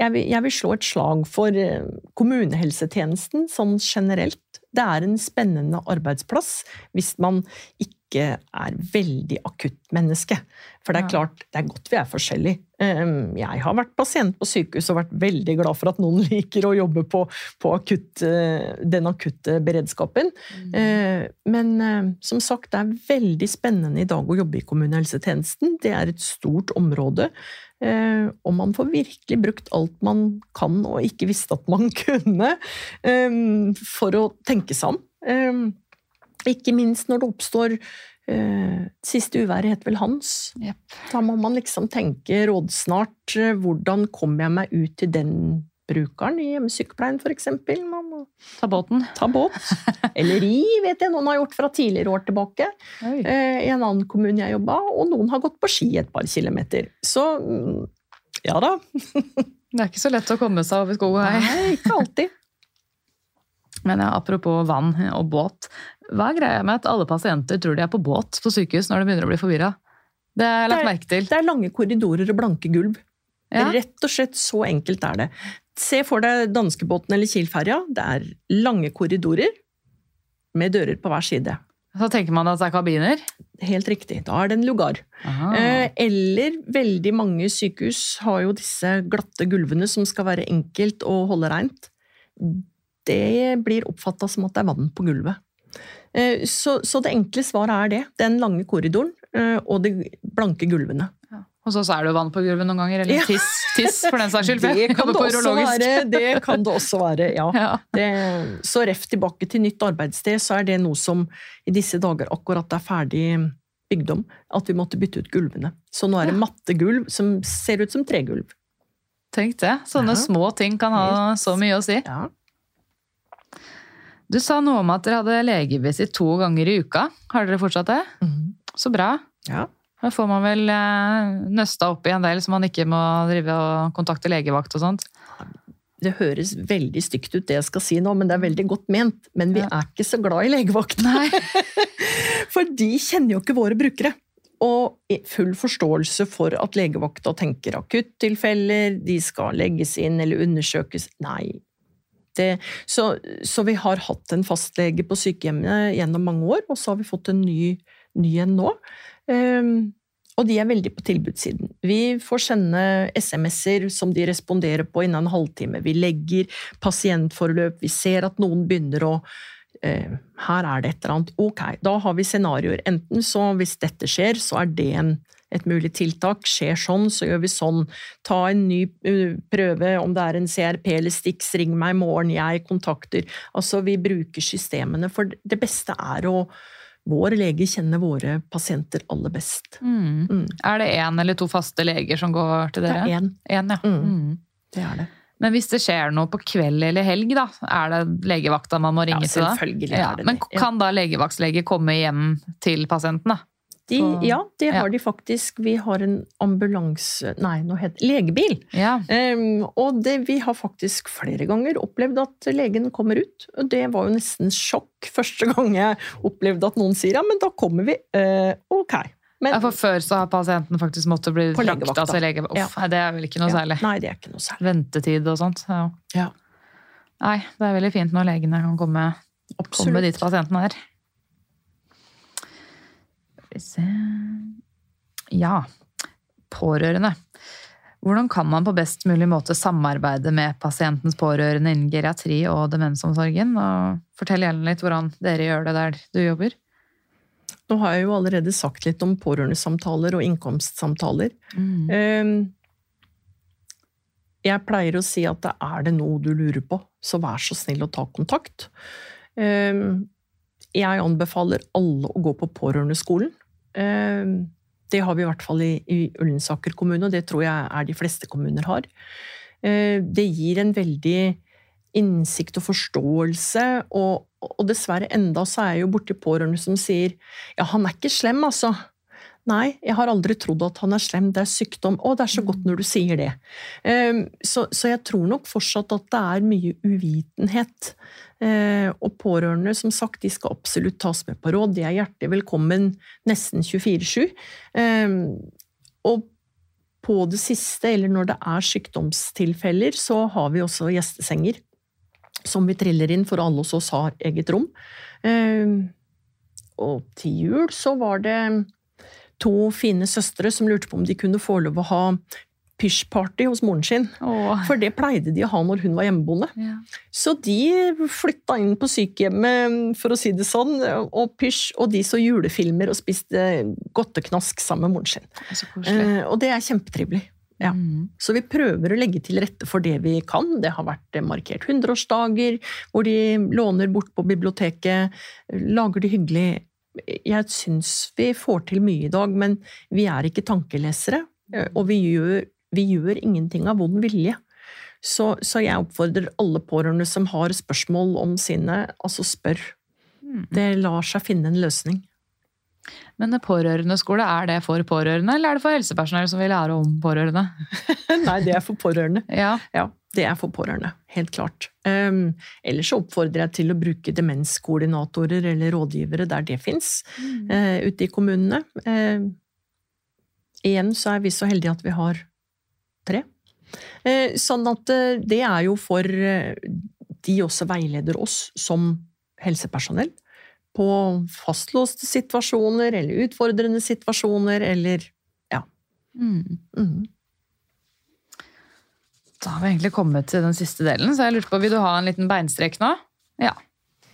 jeg vil, jeg vil slå et slag for eh, kommunehelsetjenesten sånn generelt. Det er en spennende arbeidsplass hvis man ikke er veldig akuttmenneske. For det er klart, det er godt vi er forskjellige. Um, Jeg har vært pasient på sykehus og vært veldig glad for at noen (laughs) liker å jobbe på, på akutt, eh, den akutte beredskapen. Mm. Men eh, som sagt, det er veldig spennende i dag å jobbe i kommunehelsetjenesten. Det er et stort område. eh, Og man får virkelig brukt alt man kan og ikke visste at man (laughs) kunne, eh, for å tenke seg om. Ikke minst når det oppstår eh, Siste uværet het vel Hans. Yep. Da må man liksom tenke rådsnart. eh, Hvordan kommer jeg meg ut til den brukeren i hjemmesykepleien, eksempel? Man må Ta båten. ta båt. (laughs) Eller ri, vet jeg noen har gjort fra tidligere år tilbake. Oi. Eh, I en annen kommune jeg jobba, og noen har gått på ski et par kilometer. Så mm, ja da. (laughs) Det er ikke så lett å komme seg over skogen her. Nei, ikke alltid. (laughs) Men ja, apropos vann og båt. Hva er greia med at alle pasienter tror de er på båt på sykehus når de begynner å bli forvirra? Det har jeg lagt er- merke til. Det er lange korridorer og blanke gulv. Ja. Rett og slett så enkelt er det. Se for deg danskebåten eller Kiel-ferja. Det er lange korridorer med dører på hver side. Så tenker man at det er kabiner? Helt riktig. Da er det en lugar. Aha. Eh, eller veldig mange sykehus har jo disse glatte gulvene som skal være enkelt å holde reint. Det blir oppfatta som at det er vann på gulvet. Eh, så, så det enkle svaret er det. Den lange korridoren eh, og de blanke gulvene. Hos oss er det jo vann på gulvet noen ganger, eller Ja. tiss, tiss for den saks skyld. (laughs) Det kan det, være, det kan det også være, ja. (laughs) Ja. Det, så ref tilbake til nytt arbeidssted, så er det noe som i disse dager akkurat er ferdig bygd om. At vi måtte bytte ut gulvene. Så nå er det Ja. matte gulv som ser ut som tregulv. Tenk det. Sånne Ja. små ting kan ha så mye å si. Ja. Du sa noe om at dere hadde legevisitt to ganger i uka. Har dere fortsatt det? Mm. Så bra. ja. Da får man vel eh, nøsta opp i en del, så man ikke må drive og kontakte legevakt og sånt. Det høres veldig stygt ut det jeg skal si nå, men det er veldig godt ment. Men vi Ja. er ikke så glad i legevakt. (laughs) For de kjenner jo ikke våre brukere. Og full forståelse for at legevakta tenker akuttilfeller, de skal legges inn eller undersøkes. Nei. Det, så, så vi har hatt en fastlege på sykehjemmet gjennom mange år, og så har vi fått en ny, ny en nå. Um, og de er veldig på tilbudssiden. Vi får sende SMS-er som de responderer på innen en halvtime. Vi legger pasientforløp, vi ser at noen begynner å eh, her er det et eller annet. Ok, da har vi scenarioer. Enten så hvis dette skjer, så er det en, et mulig tiltak. Skjer sånn, så gjør vi sånn. Ta en ny uh, prøve, om det er en CRP eller Stix, ring meg i morgen, jeg kontakter. Altså, vi bruker systemene, for det beste er å Vår lege kjenner våre pasienter aller best. Mm. Mm. Er det én eller to faste leger som går til dere? Det er én. En, ja. Mm. Mm. Det er det. Men hvis det skjer noe på kveld eller helg, da, er det legevakta man må Ja, ringe til da? selvfølgelig er det men det. Men kan da legevaktslege komme hjem til pasienten, da? De, ja, det har ja. de faktisk. Vi har en ambulanse... Nei, nå heter det legebil. Ja. Um, og det, vi har faktisk flere ganger opplevd at legen kommer ut. Og det var jo nesten sjokk første gang jeg opplevde at noen sier ja, men da kommer vi. Uh, ok. Men ja, for før så har pasienten faktisk måttet bli lagt, frakta til lege... Uff, Ja. det er vel ikke noe særlig. Nei, det er ikke noe særlig. Ventetid og sånt. Ja. Ja. Nei, det er veldig fint når legene kan komme, komme dit pasienten er. Skal vi se Ja. Pårørende. Hvordan kan man på best mulig måte samarbeide med pasientens pårørende innen geriatri og demensomsorgen? Og fortell gjerne litt hvordan dere gjør det der du jobber. Nå har jeg jo allerede sagt litt om pårørendesamtaler og innkomstsamtaler. Mm. Ehm, Jeg pleier å si at det er det noe du lurer på, så vær så snill å ta kontakt. Ehm, Jeg anbefaler alle å gå på pårørendeskolen. Ehm, Det har vi i hvert fall i, i Ullensaker kommune, og det tror jeg er de fleste kommuner har. Eh, Det gir en veldig innsikt og forståelse, og, og dessverre enda så er jeg jo borti pårørende som sier ja, han er ikke slem, altså. Nei, jeg har aldri trodd at han er slem, det er sykdom. Å, det er så godt når du sier det. Ehm, Så, så jeg tror nok fortsatt at det er mye uvitenhet. Eh, Og pårørende, som sagt, de skal absolutt tas med på råd. De er hjertelig velkommen nesten 24-7. Ehm, Og på det siste, eller når det er sykdomstilfeller, så har vi også gjestesenger. Som vi triller inn, for alle hos oss har eget rom. Ehm, Og til jul så var det to fine søstre som lurte på om de kunne få lov å ha pysjparty hos moren sin. Åh. For det pleide de å ha når hun var hjemmeboende. Ja. Så de flytta inn på sykehjemmet, for å si det sånn, og pysj, og de så julefilmer og spiste godteknask sammen med moren sin. Det. Eh, og det er kjempetrivelig. Ja. Mm. Så vi prøver å legge til rette for det vi kan. Det har vært markert 100-årsdager, hvor de låner bort på biblioteket, lager det hyggelig. Jeg syns vi får til mye i dag, men vi er ikke tankelesere. eh, Og vi gjør, vi gjør ingenting av vond vilje. Så, så jeg oppfordrer alle pårørende som har spørsmål om sine, altså spør. Mm. Det lar seg finne en løsning. Men pårørendeskole, er det for pårørende, eller er det for helsepersonell som vil lære om pårørende? (laughs) Nei, det er for pårørende. Ja. Ja, det er for pårørende. Helt klart. Um, ellers så oppfordrer jeg til å bruke demenskoordinatorer eller rådgivere der det fins, uh, ute i kommunene. Uh, igjen så er vi så heldige at vi har tre. Uh, Sånn at eh, det er jo for De også veileder oss som helsepersonell på fastlåste situasjoner eller utfordrende situasjoner eller Mm. mm. Da har vi egentlig kommet til den siste delen, så jeg lurte på, vil du ha en liten beinstrek nå? Ja.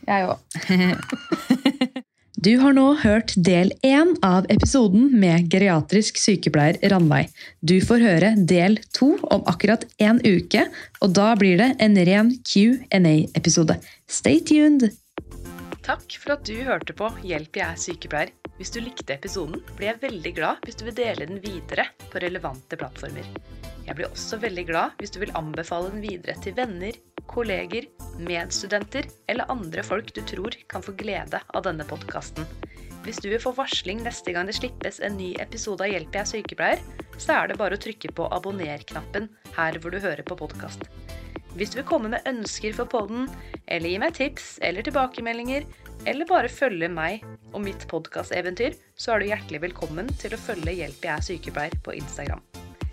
Jeg òg. (laughs) Du har nå hørt del én av episoden med geriatrisk sykepleier Ranveig. Du får høre del to om akkurat en uke, og da blir det en ren Q&A-episode. Stay tuned! Takk for at du hørte på Hjelp, jeg er sykepleier. Hvis du likte episoden, blir jeg veldig glad hvis du vil dele den videre på relevante plattformer. Jeg blir også veldig glad hvis du vil anbefale den videre til venner, kolleger, medstudenter eller andre folk du tror kan få glede av denne podkasten. Hvis du vil få varsling neste gang det slippes en ny episode av Hjelp, jeg er sykepleier, så er det bare å trykke på abonner-knappen her hvor du hører på podkast. Hvis du vil komme med ønsker for podden, eller gi meg tips eller tilbakemeldinger, eller bare følge meg og mitt podkasteventyr, så er du hjertelig velkommen til å følge Hjelp jeg er sykepleier på Instagram.